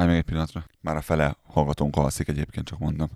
Állj meg egy pillanatra. Már a fele hallgatónk alszik egyébként, csak mondom.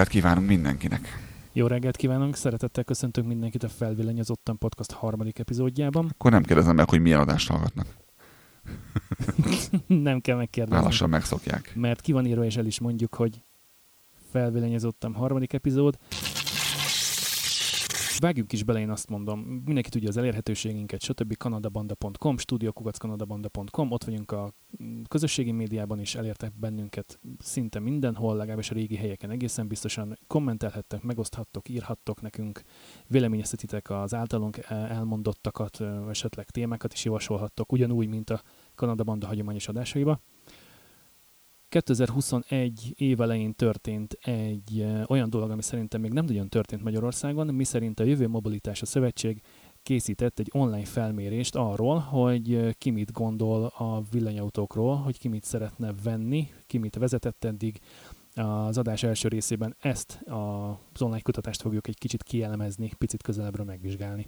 Reggelt kívánunk mindenkinek. Jó reggelt kívánunk, szeretettel köszöntünk mindenkit a Felvillanyozottan podcast harmadik epizódjában. Akkor nem kérdezem meg, hogy milyen adást hallgatnak. nem kell megkérdezni, lassan megszokják. mert ki van írva, és el is mondjuk, hogy Felvillanyozottan harmadik epizód. Vágjunk is bele, én azt mondom. Mindenki tudja az elérhetőségünket, stb. kanadabanda.com, studiokukackanadabanda.com, ott vagyunk a közösségi médiában is, elértek bennünket szinte mindenhol, legalábbis a régi helyeken egészen biztosan. Kommentelhettek, megoszthattok, írhattok nekünk, véleményeztetitek az általunk eh, elmondottakat, esetleg témákat is javasolhattok, ugyanúgy, mint a Kanada Banda hagyományos adásaiba. 2021 év elején történt egy eh, olyan dolog, ami szerintem még nem nagyon történt Magyarországon, mi szerint a Jövő Mobilitása Szövetség készített egy online felmérést arról, hogy eh, ki mit gondol a villanyautókról, hogy ki mit szeretne venni, ki mit vezetett eddig. Az adás első részében ezt az online kutatást fogjuk egy kicsit kielemezni, picit közelebbről megvizsgálni.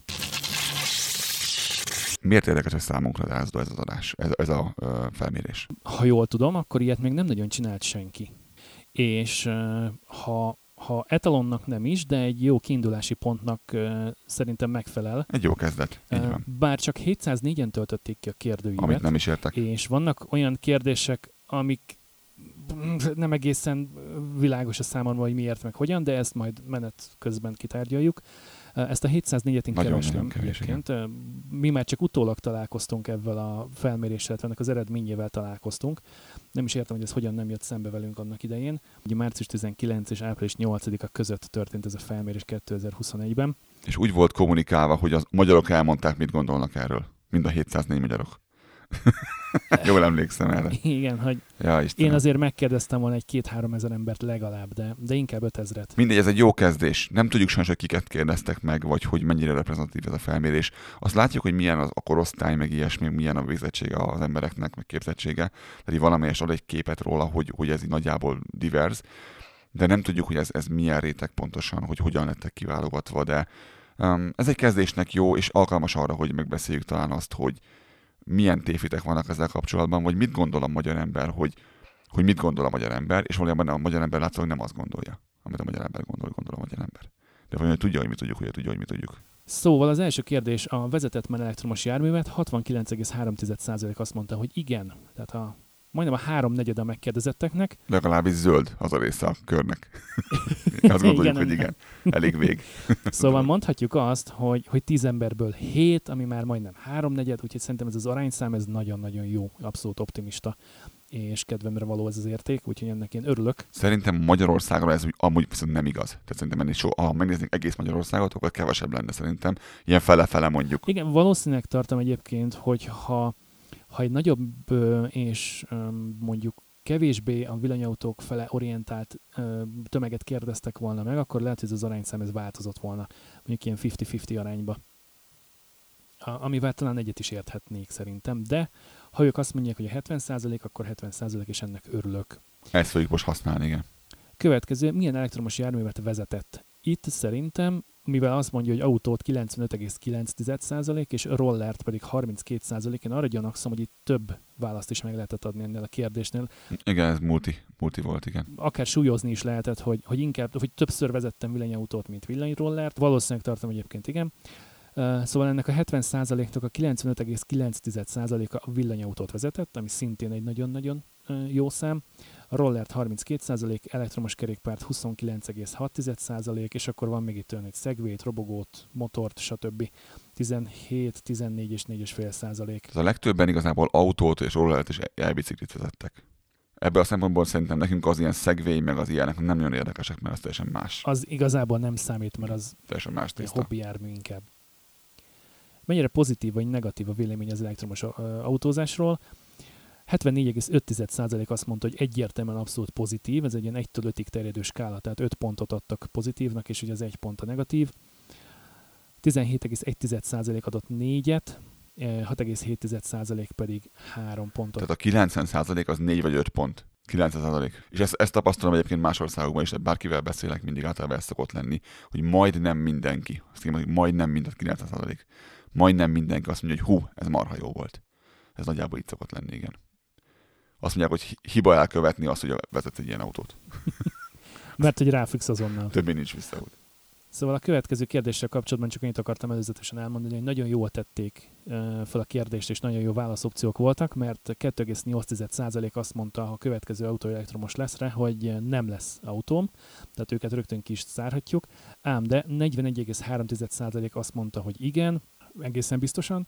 Miért érdekes ez számunkra, László, ez az adás, ez, ez a ö, felmérés? ha jól tudom, akkor ilyet még nem nagyon csinált senki. És ha, ha etalonnak nem is, de egy jó kiindulási pontnak szerintem megfelel. Egy jó kezdet, így van. Bár csak 704-en töltötték ki a kérdőívet, Amit nem is értek. és vannak olyan kérdések, amik nem egészen világos a számomra, hogy miért, meg hogyan, de ezt majd menet közben kitárgyaljuk. Ezt a 704-et én Nagyon, kevés, egyébként. Mi már csak utólag találkoztunk ebben a felméréssel, tehát ennek az eredményével találkoztunk. Nem is értem, hogy ez hogyan nem jött szembe velünk annak idején. Ugye március 19 és április 8-a között történt ez a felmérés 2021-ben. És úgy volt kommunikálva, hogy a magyarok elmondták, mit gondolnak erről. Mind a 704 magyarok. Jól emlékszem erre. Igen, hogy Ja, Istenem. én azért megkérdeztem volna egy két-három ezer embert legalább, de, de inkább ötezret. Mindegy, ez egy jó kezdés. Nem tudjuk sajnos, hogy kiket kérdeztek meg, vagy hogy mennyire reprezentatív ez a felmérés. Azt látjuk, hogy milyen az a korosztály, meg ilyesmi, milyen a végzettsége az embereknek, meg képzettsége. Tehát így valamelyes ad egy képet róla, hogy, hogy ez így nagyjából divers. De nem tudjuk, hogy ez, ez milyen réteg pontosan, hogy hogyan lettek kiválogatva, de um, ez egy kezdésnek jó, és alkalmas arra, hogy megbeszéljük talán azt, hogy milyen tévhitek vannak ezzel kapcsolatban, vagy mit gondol a magyar ember, hogy, hogy mit gondol a magyar ember, és valójában a magyar ember látszólag nem azt gondolja, amit a magyar ember gondol, gondol a magyar ember. De vajon tudja, hogy mi tudjuk, hogy tudja, hogy mi tudjuk. Szóval az első kérdés, a vezetett már elektromos járművet 69,3% azt mondta, hogy igen. Tehát a, majdnem a háromnegyed a megkérdezetteknek. Legalábbis zöld az a része a körnek. azt gondoljuk, Igen. hogy igen. Elég vég. Szóval mondhatjuk azt, hogy, hogy 10 emberből 7, ami már majdnem háromnegyed, úgyhogy szerintem ez az arányszám, ez nagyon-nagyon jó, abszolút optimista és kedvemre való ez az érték, úgyhogy ennek én örülök. Szerintem Magyarországra ez úgy, amúgy viszont nem igaz. Tehát szerintem ennél so, ha megnéznénk egész Magyarországot, akkor kevesebb lenne szerintem. Ilyen fele-fele mondjuk. Igen, valószínűleg tartom egyébként, hogy ha, ha egy nagyobb és mondjuk kevésbé a villanyautók fele orientált ö, tömeget kérdeztek volna meg, akkor lehet, hogy ez az arányszám ez változott volna, mondjuk ilyen 50-50 arányba. A, amivel talán egyet is érthetnék szerintem, de ha ők azt mondják, hogy a 70%, akkor 70% és ennek örülök. Ezt fogjuk most használni, igen. Következő, milyen elektromos járművet vezetett? Itt szerintem, mivel azt mondja, hogy autót 95,9% és rollert pedig 32%, én arra gyanakszom, hogy itt több választ is meg lehetett adni ennél a kérdésnél. Igen, ez multi, multi volt, igen. Akár súlyozni is lehetett, hogy, hogy inkább, hogy többször vezettem villanyautót, mint villanyrollert. Valószínűleg tartom egyébként, igen. Szóval ennek a 70%-nak a 95,9%-a a villanyautót vezetett, ami szintén egy nagyon-nagyon jó szám. A rollert 32%, elektromos kerékpárt 29,6%, és akkor van még itt olyan egy szegvét, robogót, motort, stb. 17, 14 és 4,5%. Tehát a legtöbben igazából autót és rollert és elbiciklit vezettek. ebből a szempontból szerintem nekünk az ilyen szegvény, meg az ilyenek nem nagyon érdekesek, mert az teljesen más. Az igazából nem számít, mert az Teljesen más egy tészta. hobbi jármű inkább. Mennyire pozitív vagy negatív a vélemény az elektromos autózásról? 74,5% azt mondta, hogy egyértelműen abszolút pozitív, ez egy ilyen 1-től 5-ig terjedő skála, tehát 5 pontot adtak pozitívnak, és ugye az 1 pont a negatív. 17,1% adott 4-et, 6,7% pedig 3 pontot. Tehát a 90% az 4 vagy 5 pont. 90%. És ezt, ezt tapasztalom egyébként más országokban is, tehát bárkivel beszélek, mindig általában ez szokott lenni, hogy majdnem mindenki, azt mondom, majdnem minden 90%. Majdnem mindenki azt mondja, hogy hú, ez marha jó volt. Ez nagyjából így szokott lenni, igen. Azt mondják, hogy hi- hiba elkövetni azt, hogy vezetsz egy ilyen autót. Mert hogy ráfüggsz azonnal. Többé nincs visszaút. Szóval a következő kérdéssel kapcsolatban csak annyit akartam előzetesen elmondani, hogy nagyon jól tették fel a kérdést, és nagyon jó válaszopciók voltak, mert 2,8% azt mondta, ha a következő autó elektromos lesz rá, hogy nem lesz autóm, tehát őket rögtön ki is szárhatjuk, ám de 41,3% azt mondta, hogy igen, egészen biztosan,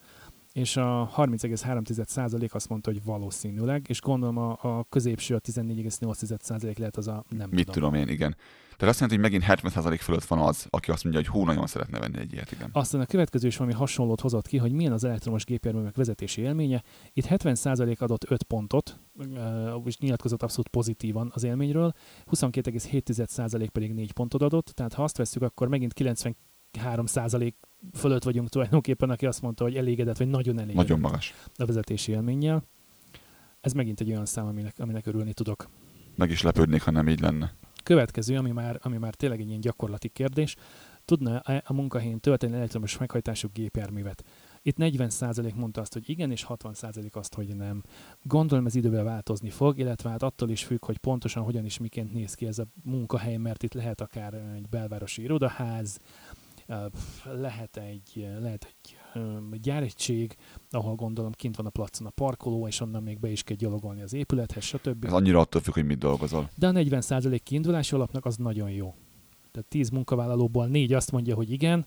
és a 30,3% azt mondta, hogy valószínűleg, és gondolom a, a középső, a 14,8% lehet az a nem Mit tudom. tudom én, igen. Tehát azt jelenti, hogy megint 70% fölött van az, aki azt mondja, hogy hú, nagyon szeretne venni egy ilyet, igen. Aztán a következő is valami hasonlót hozott ki, hogy milyen az elektromos gépjárművek vezetési élménye. Itt 70% adott 5 pontot, és nyilatkozott abszolút pozitívan az élményről, 22,7% pedig 4 pontot adott, tehát ha azt vesszük, akkor megint 93% fölött vagyunk tulajdonképpen, aki azt mondta, hogy elégedett, vagy nagyon elégedett Nagyon magas. a vezetési élménnyel. Ez megint egy olyan szám, aminek, aminek örülni tudok. Meg is lepődnék, ha nem így lenne. Következő, ami már, ami már tényleg egy ilyen gyakorlati kérdés, tudna a munkahelyén tölteni elektromos meghajtású gépjárművet? Itt 40% mondta azt, hogy igen, és 60% azt, hogy nem. Gondolom ez idővel változni fog, illetve hát attól is függ, hogy pontosan hogyan is miként néz ki ez a munkahely, mert itt lehet akár egy belvárosi irodaház, lehet egy, lehet egy gyáregység, ahol gondolom kint van a placon a parkoló, és onnan még be is kell gyalogolni az épülethez, stb. Ez annyira attól függ, hogy mit dolgozol. De a 40% kiindulási alapnak az nagyon jó. Tehát 10 munkavállalóból 4 azt mondja, hogy igen,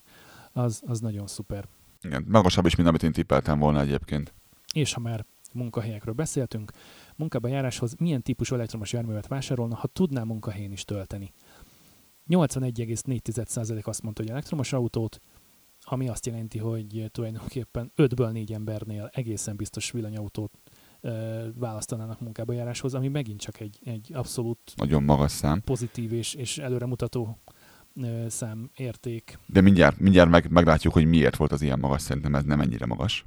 az, az nagyon szuper. Igen, magasabb is, mint amit én tippeltem volna egyébként. És ha már munkahelyekről beszéltünk, munkába járáshoz milyen típusú elektromos járművet vásárolna, ha tudná munkahelyén is tölteni. 81,4% azt mondta, hogy elektromos autót, ami azt jelenti, hogy tulajdonképpen 5-ből 4 embernél egészen biztos villanyautót ö, választanának munkába járáshoz, ami megint csak egy, egy abszolút nagyon magas szám. pozitív és, és előremutató ö, szám érték. De mindjárt, mindjárt meg, meglátjuk, hogy miért volt az ilyen magas, szerintem ez nem ennyire magas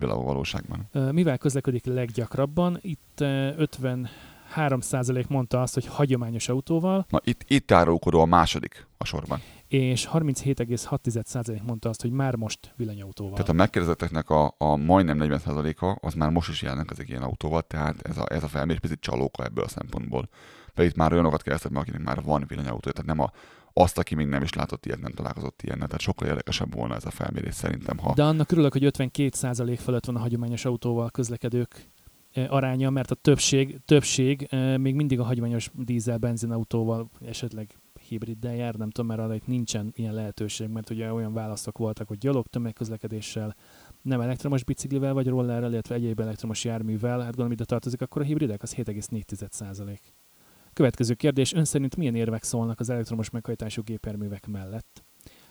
a valóságban. Mivel közlekedik leggyakrabban? Itt 50 3% mondta azt, hogy hagyományos autóval. Na itt, itt árulkodó a második a sorban. És 37,6% mondta azt, hogy már most villanyautóval. Tehát a megkérdezetteknek a, a majdnem 40%-a az már most is jelentkezik ilyen autóval, tehát ez a, ez a felmérés picit csalóka ebből a szempontból. De itt már olyanokat keresztek meg, akinek már van villanyautó, tehát nem a, azt, aki még nem is látott ilyet, nem találkozott ilyennel. Tehát sokkal érdekesebb volna ez a felmérés szerintem. Ha... De annak örülök, hogy 52% fölött van a hagyományos autóval közlekedők aránya, mert a többség, többség még mindig a hagyományos dízel benzinautóval, esetleg hibriddel jár, nem tudom, mert arra itt nincsen ilyen lehetőség, mert ugye olyan válaszok voltak, hogy gyalog tömegközlekedéssel, nem elektromos biciklivel vagy rollerrel, illetve egyéb elektromos járművel, hát gondolom ide tartozik, akkor a hibridek az 7,4%. Következő kérdés, ön szerint milyen érvek szólnak az elektromos meghajtású gépjárművek mellett?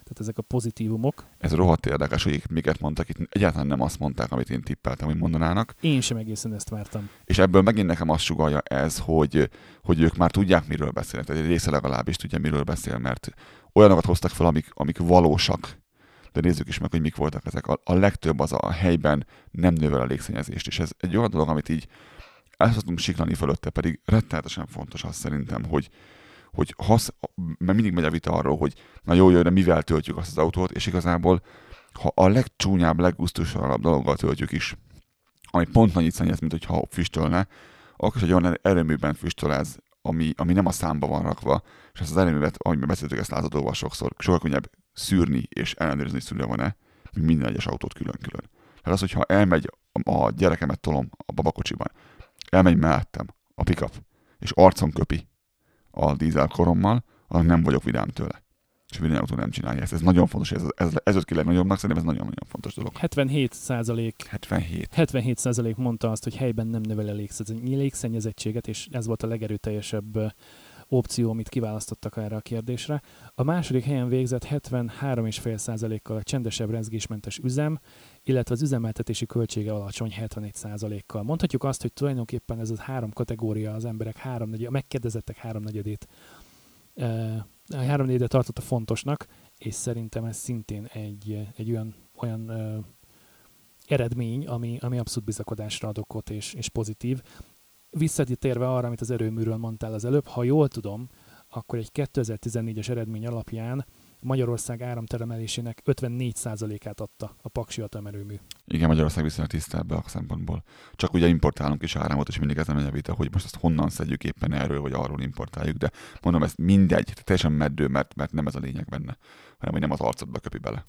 Tehát ezek a pozitívumok. ez rohadt érdekes, hogy miket mondtak, itt egyáltalán nem azt mondták, amit én tippeltem, hogy mondanának. Én sem egészen ezt vártam. És ebből megint nekem azt sugalja ez, hogy, hogy ők már tudják, miről beszélnek. Tehát egy része legalábbis tudja, miről beszél, mert olyanokat hoztak fel, amik, amik valósak. De nézzük is meg, hogy mik voltak ezek. A, a legtöbb az a helyben nem növel a légszennyezést, és ez egy olyan dolog, amit így el szoktunk siklani fölötte, pedig rettenetesen fontos az szerintem, hogy, hogy hasz, mert mindig megy a vita arról, hogy na jó, jó, de mivel töltjük azt az autót, és igazából ha a legcsúnyább, leggusztusalabb dologgal töltjük is, ami pont annyit szennyez, mint hogyha füstölne, akkor is egy olyan erőműben füstöl ez, ami, ami nem a számba van rakva, és ezt az erőművet, ahogy beszéltük ezt lázadóval sokszor, sokkal könnyebb szűrni és ellenőrizni, szűrve van-e, mint minden egyes autót külön-külön. Tehát az, hogyha elmegy a gyerekemet tolom a babakocsiban, elmegy mellettem a pickup, és arcon köpi a dízel korommal, annak nem vagyok vidám tőle. És a villanyautó nem csinálja ezt. Ez nagyon fontos, ez, ez, ez öt ki legnagyobbnak, szerintem ez nagyon-nagyon fontos dolog. 77 százalék 77. 77 százalék mondta azt, hogy helyben nem növel légszennyezettséget, és ez volt a legerőteljesebb opció, amit kiválasztottak erre a kérdésre. A második helyen végzett 73,5 százalékkal a csendesebb rezgésmentes üzem, illetve az üzemeltetési költsége alacsony 71 százalékkal. Mondhatjuk azt, hogy tulajdonképpen ez a három kategória az emberek háromnegyed, a megkérdezettek háromnegyedét a háromnegyedet tartotta fontosnak, és szerintem ez szintén egy, egy olyan, olyan ö, eredmény, ami, ami abszolút bizakodásra ad okot és, és pozitív. Visszatérve arra, amit az erőműről mondtál az előbb, ha jól tudom, akkor egy 2014-es eredmény alapján Magyarország áramtermelésének 54%-át adta a Paksi atomerőmű. Igen, Magyarország viszonylag tiszta ebbe a szempontból. Csak ugye importálunk is áramot, és mindig ezen megy a vita, hogy most ezt honnan szedjük éppen erről, vagy arról importáljuk, de mondom, ez mindegy, teljesen meddő, mert, mert nem ez a lényeg benne, hanem hogy nem az arcodba köpi bele.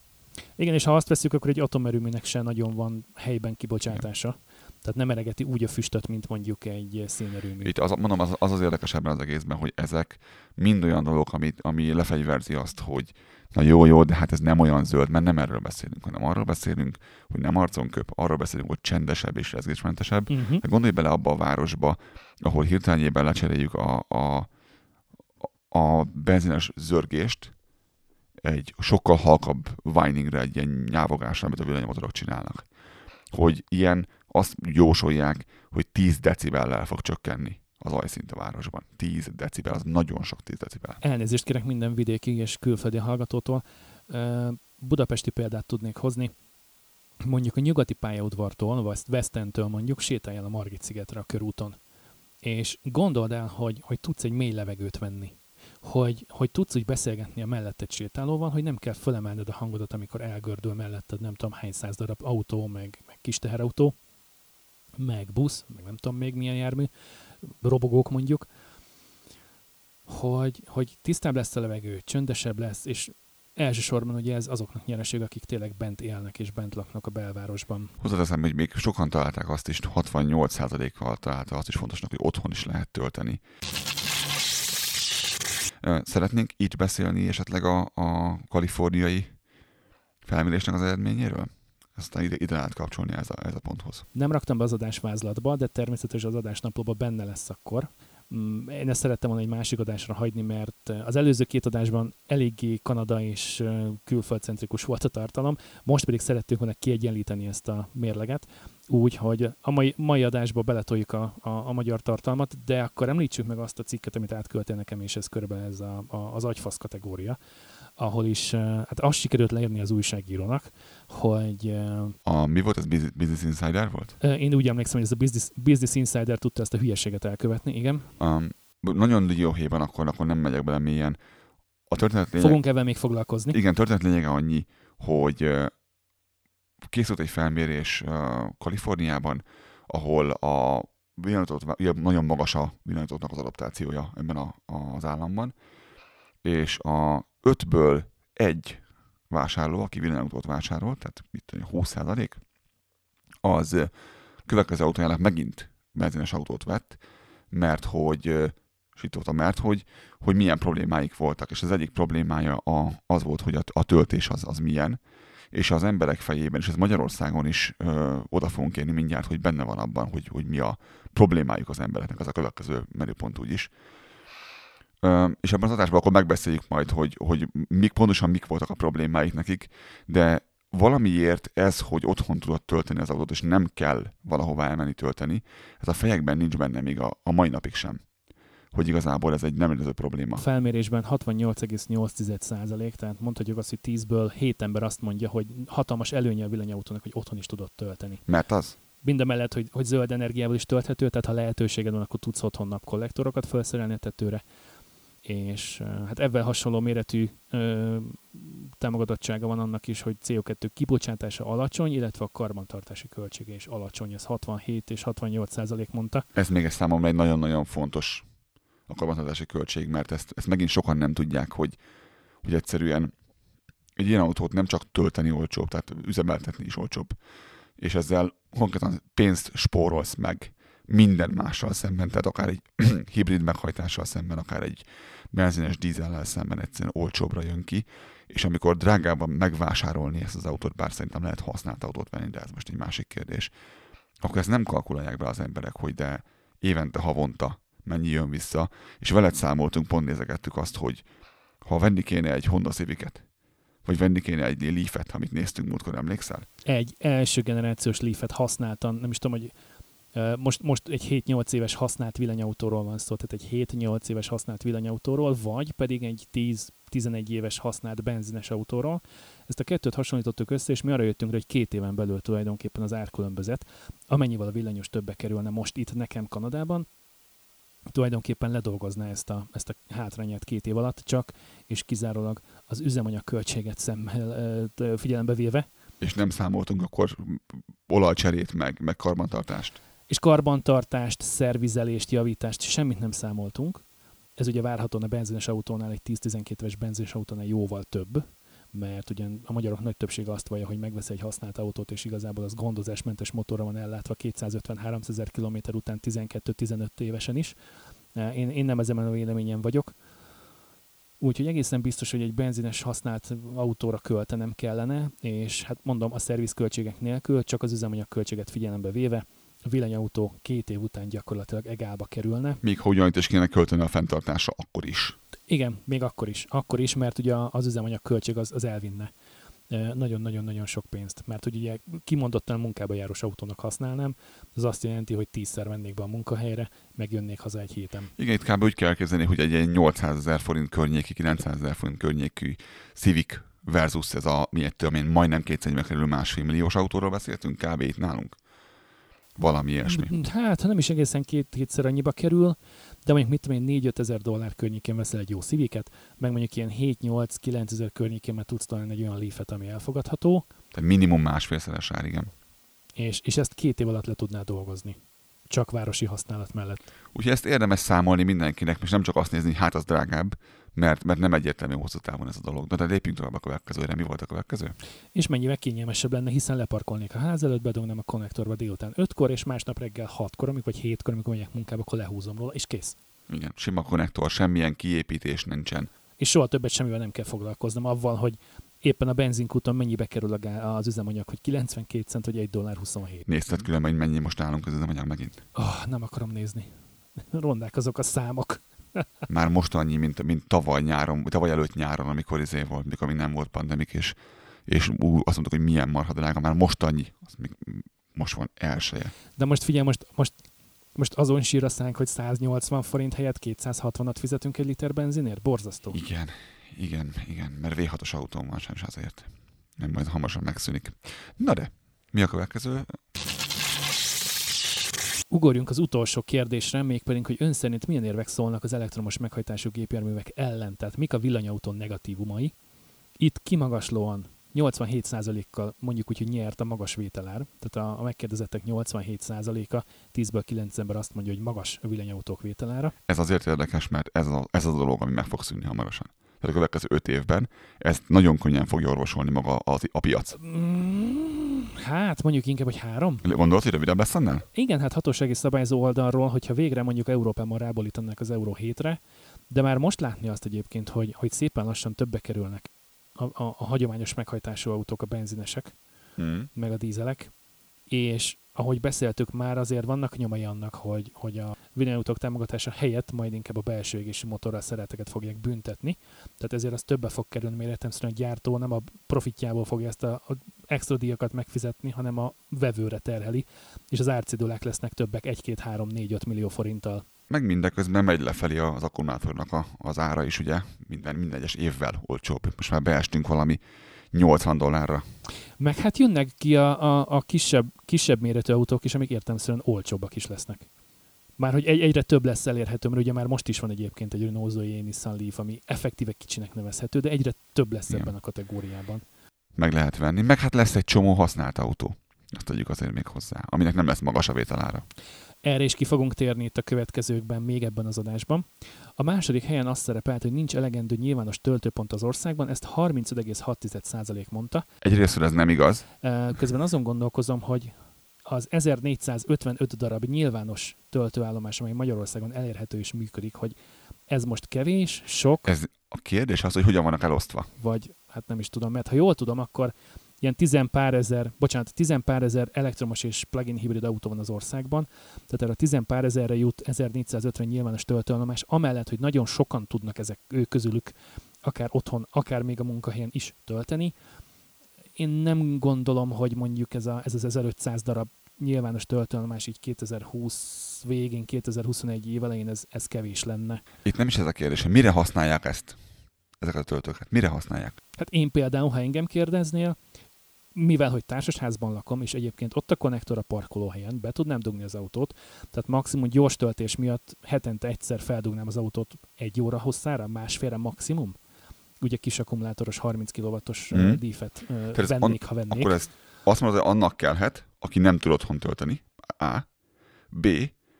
Igen, és ha azt veszük, akkor egy atomerőműnek se nagyon van helyben kibocsátása. Tehát nem eregeti úgy a füstöt, mint mondjuk egy szénerőmű. Itt az, mondom, az, az az érdekes ebben az egészben, hogy ezek mind olyan dolgok, amit, ami lefegyverzi azt, hogy na jó, jó, de hát ez nem olyan zöld, mert nem erről beszélünk, hanem arról beszélünk, hogy nem arcon köp, arról beszélünk, hogy csendesebb és rezgésmentesebb. Uh-huh. De gondolj bele abba a városba, ahol hirtelenjében lecseréljük a, a, a benzines zörgést egy sokkal halkabb whiningre, egy ilyen nyávogásra, amit a villanymotorok csinálnak. Hogy ilyen azt jósolják, hogy 10 decibellel fog csökkenni az ajszint a városban. 10 decibel, az nagyon sok 10 decibel. Elnézést kérek minden vidéki és külföldi hallgatótól. Budapesti példát tudnék hozni. Mondjuk a nyugati pályaudvartól, vagy Westentől mondjuk sétálj el a Margit szigetre a körúton. És gondold el, hogy, hogy tudsz egy mély levegőt venni. Hogy, hogy tudsz úgy beszélgetni a melletted sétálóval, hogy nem kell fölemelned a hangodat, amikor elgördül melletted nem tudom hány száz darab autó, meg, meg kis teherautó, meg busz, meg nem tudom még milyen jármű, robogók mondjuk, hogy, hogy tisztább lesz a levegő, csöndesebb lesz, és elsősorban ugye ez azoknak nyereség, akik tényleg bent élnek és bent laknak a belvárosban. Hozzáteszem, hogy még sokan találták azt is, 68%-kal találta azt is fontosnak, hogy otthon is lehet tölteni. Szeretnénk itt beszélni esetleg a, a kaliforniai felmérésnek az eredményéről? Aztán ide, ide lehet kapcsolni ez a, ez a ponthoz. Nem raktam be az adásvázlatba, de természetesen az adásnaplóban benne lesz akkor. Mm, Én ezt szerettem volna egy másik adásra hagyni, mert az előző két adásban eléggé Kanada és ö, külföldcentrikus volt a tartalom, most pedig szerettük volna kiegyenlíteni ezt a mérleget, úgy, hogy a mai, mai adásba beletoljuk a, a, a magyar tartalmat, de akkor említsük meg azt a cikket, amit átküldtél nekem, és ez körülbelül ez a, a, az agyfasz kategória, ahol is, ö, hát azt sikerült leírni az újságírónak, hogy ö, A, mi volt ez? Business Insider volt? Ö, Én úgy emlékszem, hogy ez a Business, Business Insider tudta ezt a hülyeséget elkövetni, igen. Um, nagyon dióhéjban akkor, akkor nem megyek bele mélyen. A történet lényeg, Fogunk ebben még foglalkozni. igen, történet lényege annyi, hogy készült egy felmérés Kaliforniában, ahol a villanyautót, nagyon magas a villanyautóknak az adaptációja ebben a, az államban, és a ötből egy vásárló, aki villanyautót vásárolt, tehát tudom, 20 az következő autójának megint benzines autót vett, mert hogy itt voltam, mert hogy, hogy milyen problémáik voltak, és az egyik problémája a, az volt, hogy a, a töltés az, az milyen, és az emberek fejében, és ez Magyarországon is ö, oda fogunk érni mindjárt, hogy benne van abban, hogy, hogy mi a problémájuk az embereknek, az a következő menüpont úgyis. És ebben az adásban akkor megbeszéljük majd, hogy, hogy mik, pontosan mik voltak a problémáik nekik, de valamiért ez, hogy otthon tudod tölteni az autót, és nem kell valahová elmenni tölteni, ez a fejekben nincs benne még a, a mai napig sem. Hogy igazából ez egy nem létező probléma. A felmérésben 68,8%, tehát mondhatjuk azt, hogy 10-ből 7 ember azt mondja, hogy hatalmas előnye a villanyautónak, hogy otthon is tudod tölteni. Mert az? Mindemellett, hogy, hogy zöld energiával is tölthető, tehát ha lehetőséged van, akkor tudsz otthon napkollektorokat felszerelni a tetőre. És hát ebben hasonló méretű ö, támogatottsága van annak is, hogy CO2 kibocsátása alacsony, illetve a karbantartási költsége is alacsony. Ez 67 és 68 százalék mondta. Ez még egy számomra egy nagyon-nagyon fontos a karbantartási költség, mert ezt, ezt megint sokan nem tudják, hogy, hogy egyszerűen egy ilyen autót nem csak tölteni olcsóbb, tehát üzemeltetni is olcsóbb, és ezzel konkrétan pénzt spórolsz meg minden mással szemben, tehát akár egy hibrid meghajtással szemben, akár egy benzines dízellel szemben egyszerűen olcsóbbra jön ki, és amikor drágában megvásárolni ezt az autót, bár szerintem lehet használt autót venni, de ez most egy másik kérdés, akkor ezt nem kalkulálják be az emberek, hogy de évente, havonta mennyi jön vissza, és veled számoltunk, pont nézegettük azt, hogy ha venni kéne egy Honda civic vagy venni kéne egy Leaf-et, amit néztünk múltkor, emlékszel? Egy első generációs Leaf-et használtan, nem is tudom, hogy most, most egy 7-8 éves használt villanyautóról van szó, tehát egy 7-8 éves használt villanyautóról, vagy pedig egy 10-11 éves használt benzines autóról. Ezt a kettőt hasonlítottuk össze, és mi arra jöttünk, hogy két éven belül tulajdonképpen az árkülönbözet, amennyivel a villanyos többe kerülne most itt nekem Kanadában, tulajdonképpen ledolgozná ezt a, ezt a hátrányát két év alatt csak, és kizárólag az üzemanyag költséget szemmel figyelembe véve. És nem számoltunk akkor olajcserét meg, meg karbantartást. És karbantartást, szervizelést, javítást, semmit nem számoltunk. Ez ugye várhatóan a benzines autónál, egy 10-12 éves benzines autónál jóval több, mert ugyan a magyarok nagy többsége azt vallja, hogy megvesz egy használt autót, és igazából az gondozásmentes motorra van ellátva 250-300 ezer kilométer után 12-15 évesen is. Én, én nem ezen a véleményen vagyok. Úgyhogy egészen biztos, hogy egy benzines használt autóra költenem kellene, és hát mondom, a szervizköltségek nélkül, csak az üzemanyag költséget figyelembe véve, a villanyautó két év után gyakorlatilag egálba kerülne. Még ha ugyanitt is kéne költeni a fenntartásra, akkor is. Igen, még akkor is. Akkor is, mert ugye az üzemanyag költség az, az elvinne nagyon-nagyon-nagyon sok pénzt. Mert hogy ugye kimondottan munkába járós autónak használnám, az azt jelenti, hogy tízszer mennék be a munkahelyre, megjönnék haza egy héten. Igen, itt kb. úgy kell kezdeni, hogy egy 800 ezer forint környéki, 900 ezer forint környékű Civic versus ez a, mi ettől, én majdnem kétszer kerülő másfél milliós autóról beszéltünk kb. itt nálunk. Valami ilyesmi. Hát, ha nem is egészen két, kétszer annyiba kerül, de mondjuk mit tudom én 4-5 ezer dollár környékén veszel egy jó szíviket, meg mondjuk ilyen 7-8-9 ezer környékén már tudsz találni egy olyan leafet, ami elfogadható. Tehát minimum másfélszeres ár, igen. És, és ezt két év alatt le tudná dolgozni. Csak városi használat mellett. Úgyhogy ezt érdemes számolni mindenkinek, és nem csak azt nézni, hogy hát az drágább, mert, mert nem egyértelmű hosszú távon ez a dolog. De, de lépjünk tovább a következőre. Mi volt a következő? És mennyivel kényelmesebb lenne, hiszen leparkolnék a ház előtt, bedugnom a konnektorba délután 5-kor, és másnap reggel 6-kor, amikor, vagy 7-kor, amikor megyek munkába, akkor lehúzom róla, és kész. Igen, sima konnektor, semmilyen kiépítés nincsen. És soha többet semmivel nem kell foglalkoznom avval, hogy éppen a benzinkúton mennyibe kerül az üzemanyag, hogy 92 cent, vagy 1 dollár 27. Nézted különben, hogy mennyi most állunk az üzemanyag megint? Oh, nem akarom nézni. Rondák azok a számok. Már most annyi, mint, mint tavaly nyáron, tavaly előtt nyáron, amikor izé volt, mikor még nem volt pandemik, és, és ú, azt mondtuk, hogy milyen marha drága, már most annyi, az még most van elsője. De most figyelj, most, most, most azon sír a szánk, hogy 180 forint helyett 260-at fizetünk egy liter benzinért? Borzasztó. Igen, igen, igen, mert V6-os autóm van sem azért. Nem, majd hamarosan megszűnik. Na de, mi a következő? Ugorjunk az utolsó kérdésre, mégpedig, hogy ön szerint milyen érvek szólnak az elektromos meghajtású gépjárművek ellen, tehát mik a villanyautó negatívumai. Itt kimagaslóan 87%-kal mondjuk úgy, hogy nyert a magas vételár, tehát a, a megkérdezettek 87%-a 10-ből 9 ember azt mondja, hogy magas a villanyautók vételára. Ez azért érdekes, mert ez, a, ez az a dolog, ami meg fog szűnni hamarosan. Tehát a következő 5 évben ezt nagyon könnyen fogja orvosolni maga a, a piac. Mm, hát mondjuk inkább, hogy három. Gondolod, hogy rövidebb lesz ennél? Igen, hát hatósági szabályzó oldalról, hogyha végre mondjuk Európában rábolítanak az Euró 7-re, de már most látni azt egyébként, hogy, hogy szépen lassan többe kerülnek a, a, a hagyományos meghajtású autók, a benzinesek, hmm. meg a dízelek, és ahogy beszéltük már, azért vannak nyomai annak, hogy, hogy a villanyautók támogatása helyett majd inkább a belső égési motorral szereteket fogják büntetni. Tehát ezért az többe fog kerülni, mert értelmszerűen a gyártó nem a profitjából fogja ezt a, a extra díjakat megfizetni, hanem a vevőre terheli, és az árcidulák lesznek többek 1-2-3-4-5 millió forinttal. Meg mindeközben megy lefelé az akkumulátornak a, az ára is, ugye minden, minden egyes évvel olcsóbb. Most már beestünk valami 80 dollárra. Meg hát jönnek ki a, a, a kisebb, kisebb méretű autók is, amik értelmszerűen olcsóbbak is lesznek. Már hogy egy, egyre több lesz elérhető, mert ugye már most is van egyébként egy Renault Zoe Nissan Leaf, ami effektíve kicsinek nevezhető, de egyre több lesz Igen. ebben a kategóriában. Meg lehet venni. Meg hát lesz egy csomó használt autó. Azt tegyük azért még hozzá, aminek nem lesz magas a vételára. Erre is ki fogunk térni itt a következőkben, még ebben az adásban. A második helyen azt szerepelt, hogy nincs elegendő nyilvános töltőpont az országban, ezt 35,6% mondta. Egyrészt ez nem igaz. Közben azon gondolkozom, hogy az 1455 darab nyilvános töltőállomás, amely Magyarországon elérhető és működik, hogy ez most kevés, sok, Ez a kérdés az, hogy hogyan vannak elosztva. vagy hát nem is tudom, mert ha jól tudom, akkor ilyen tizen pár ezer, bocsánat, tizen pár ezer elektromos és plug-in hibrid autó van az országban, tehát erre a tizen pár ezerre jut 1450 nyilvános töltőállomás, amellett, hogy nagyon sokan tudnak ezek ők közülük akár otthon, akár még a munkahelyen is tölteni. Én nem gondolom, hogy mondjuk ez, a, ez az 1500 darab nyilvános töltőállomás így 2020 végén, 2021 év elején ez, ez kevés lenne. Itt nem is ez a kérdés, hogy mire használják ezt, ezeket a töltőket. Mire használják? Hát én például, ha engem kérdeznél, mivel hogy társasházban lakom, és egyébként ott a konnektor a parkolóhelyen, be tudnám dugni az autót, tehát maximum gyors töltés miatt hetente egyszer feldugnám az autót egy óra hosszára, másfélre maximum. Ugye kis akkumulátoros 30 kW-os mm. dífet Tehát vennék, ha vennék. Akkor ez azt mondod, hogy annak kellhet, aki nem tud otthon tölteni, A. B.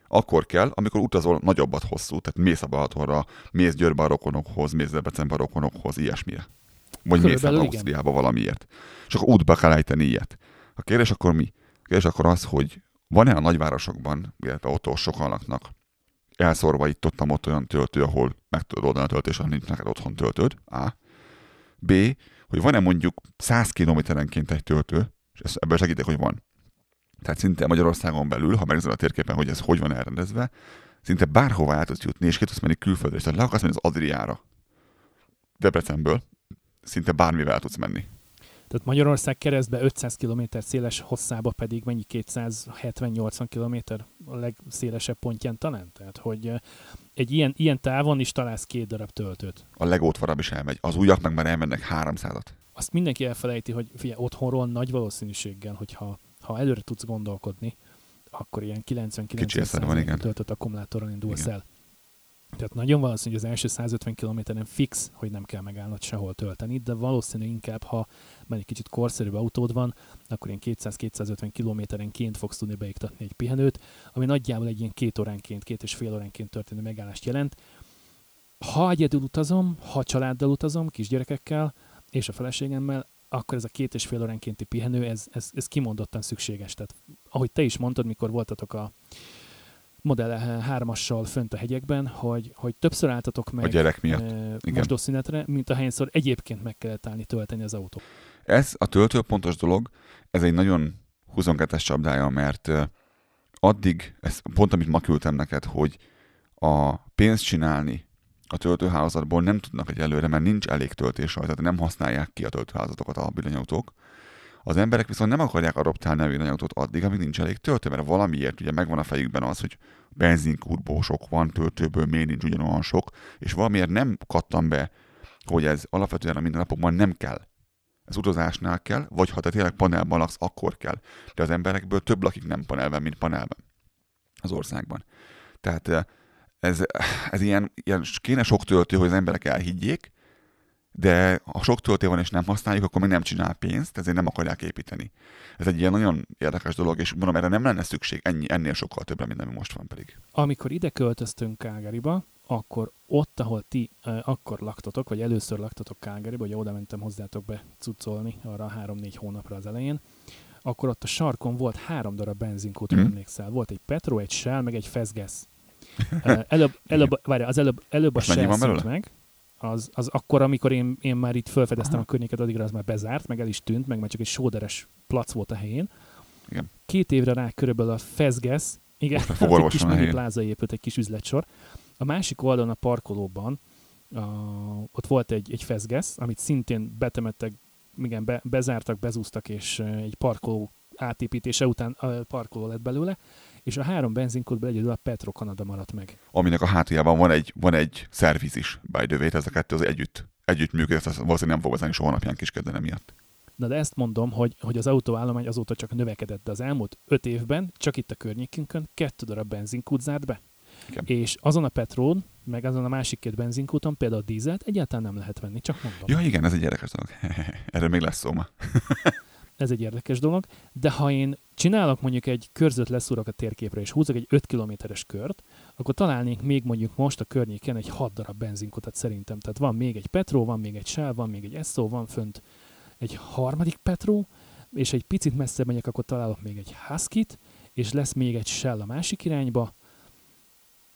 Akkor kell, amikor utazol nagyobbat hosszú, tehát mész a Balatonra, mész Győrbe a rokonokhoz, mész Debrecenbe a rokonokhoz, ilyesmire. Vagy mész igen. Ausztriába valamiért. És akkor útba kell ejteni ilyet. A kérdés akkor mi? A kérdés akkor az, hogy van-e a nagyvárosokban, illetve ott, sokan laknak, elszórva itt ott, ott olyan töltő, ahol meg tudod oldani a töltés, ha nincs neked otthon töltőd. A. B. Hogy van-e mondjuk 100 kilométerenként egy töltő, és ezt, ebből segítek, hogy van. Tehát szinte Magyarországon belül, ha megnézed a térképen, hogy ez hogy van elrendezve, szinte bárhova el tudsz jutni, és ki tudsz menni külföldre, és tehát le akarsz menni az Adriára, Debrecenből, szinte bármivel tudsz menni. Tehát Magyarország keresztbe 500 km széles hosszába pedig mennyi 270-80 km a legszélesebb pontján talán? Tehát, hogy egy ilyen, ilyen távon is találsz két darab töltőt. A legótvarab is elmegy. Az újak meg már elmennek 300-at. Azt mindenki elfelejti, hogy figyelj, otthonról nagy valószínűséggel, hogyha ha előre tudsz gondolkodni, akkor ilyen Kicsi eszed van, 99% igen. töltött akkumulátorral indulsz Igen. el. Tehát nagyon valószínű, hogy az első 150 kilométeren fix, hogy nem kell megállnod sehol tölteni, de valószínű inkább, ha már egy kicsit korszerűbb autód van, akkor ilyen 200-250 kilométerenként fogsz tudni beiktatni egy pihenőt, ami nagyjából egy ilyen két óránként, két és fél óránként történő megállást jelent. Ha egyedül utazom, ha családdal utazom, kisgyerekekkel és a feleségemmel, akkor ez a két és fél óránkénti pihenő, ez, ez, ez kimondottan szükséges. Tehát, ahogy te is mondtad, mikor voltatok a Model 3-assal fönt a hegyekben, hogy, hogy többször álltatok meg A gyerek miatt. eh, Igen. mosdószünetre, mint ahányszor egyébként meg kellett állni tölteni az autót. Ez a töltőpontos dolog, ez egy nagyon 22-es csapdája, mert ö, addig, ez pont amit ma küldtem neked, hogy a pénzt csinálni a töltőhálózatból nem tudnak egyelőre, mert nincs elég töltés rajta, tehát nem használják ki a töltőhálózatokat a villanyautók. Az emberek viszont nem akarják adoptálni a villanyautót addig, amíg nincs elég töltő, mert valamiért ugye megvan a fejükben az, hogy benzinkútból sok van, töltőből miért nincs ugyanolyan sok, és valamiért nem kattam be, hogy ez alapvetően a mindennapokban nem kell. Ez utazásnál kell, vagy ha te tényleg panelban laksz, akkor kell. De az emberekből több lakik nem panelben, mint panelben az országban. Tehát eh, ez, ez ilyen, ilyen kéne sok töltő, hogy az emberek elhiggyék, de ha sok töltő van és nem használjuk, akkor még nem csinál pénzt, ezért nem akarják építeni. Ez egy ilyen nagyon érdekes dolog, és mondom, erre nem lenne szükség ennyi, ennél sokkal többre, mint ami most van pedig. Amikor ide költöztünk Calgaryba, akkor ott, ahol ti uh, akkor laktatok, vagy először laktatok Calgaryba, hogy oda mentem hozzátok be cuccolni arra a három-négy hónapra az elején, akkor ott a sarkon volt három darab benzinkút, Mhm. mm. emlékszel. Volt egy Petro, egy Shell, meg egy Fezges. Uh, előbb, előbb, várjál, az előbb, előbb a Shell meg, az, az akkor, amikor én, én már itt felfedeztem Aha. a környéket, addigra az már bezárt, meg el is tűnt, meg már csak egy sóderes plac volt a helyén. Igen. Két évre rá körülbelül a Fezges, igen, ott egy kis mini pláza épült, egy kis üzletsor. A másik oldalon a parkolóban a, ott volt egy, egy Fezges, amit szintén betemettek, igen, be, bezártak, bezúztak, és egy parkoló átépítése után a parkoló lett belőle, és a három benzinkódból egyedül a Petro Kanada maradt meg. Aminek a hátuljában van egy, van egy szerviz is, by the way, ez a kettő az együtt, együtt működik, ezt valószínűleg nem fog vezetni soha napján kiskedden emiatt. Na de ezt mondom, hogy, hogy az autóállomány azóta csak növekedett, de az elmúlt öt évben csak itt a környékünkön kettő darab benzinkút zárt be. Igen. És azon a Petrón, meg azon a másik két benzinkúton például a dízelt egyáltalán nem lehet venni, csak mondom. Ja igen, ez egy érdekes dolog. Erről még lesz szó ma. Ez egy érdekes dolog, de ha én csinálok mondjuk egy körzött leszúrok a térképre, és húzok egy 5 kilométeres kört, akkor találnék még mondjuk most a környéken egy 6 darab benzinkutat szerintem. Tehát van még egy Petro, van még egy Shell, van még egy Esso, van fönt egy harmadik Petro, és egy picit messzebb megyek, akkor találok még egy Husky-t, és lesz még egy Shell a másik irányba,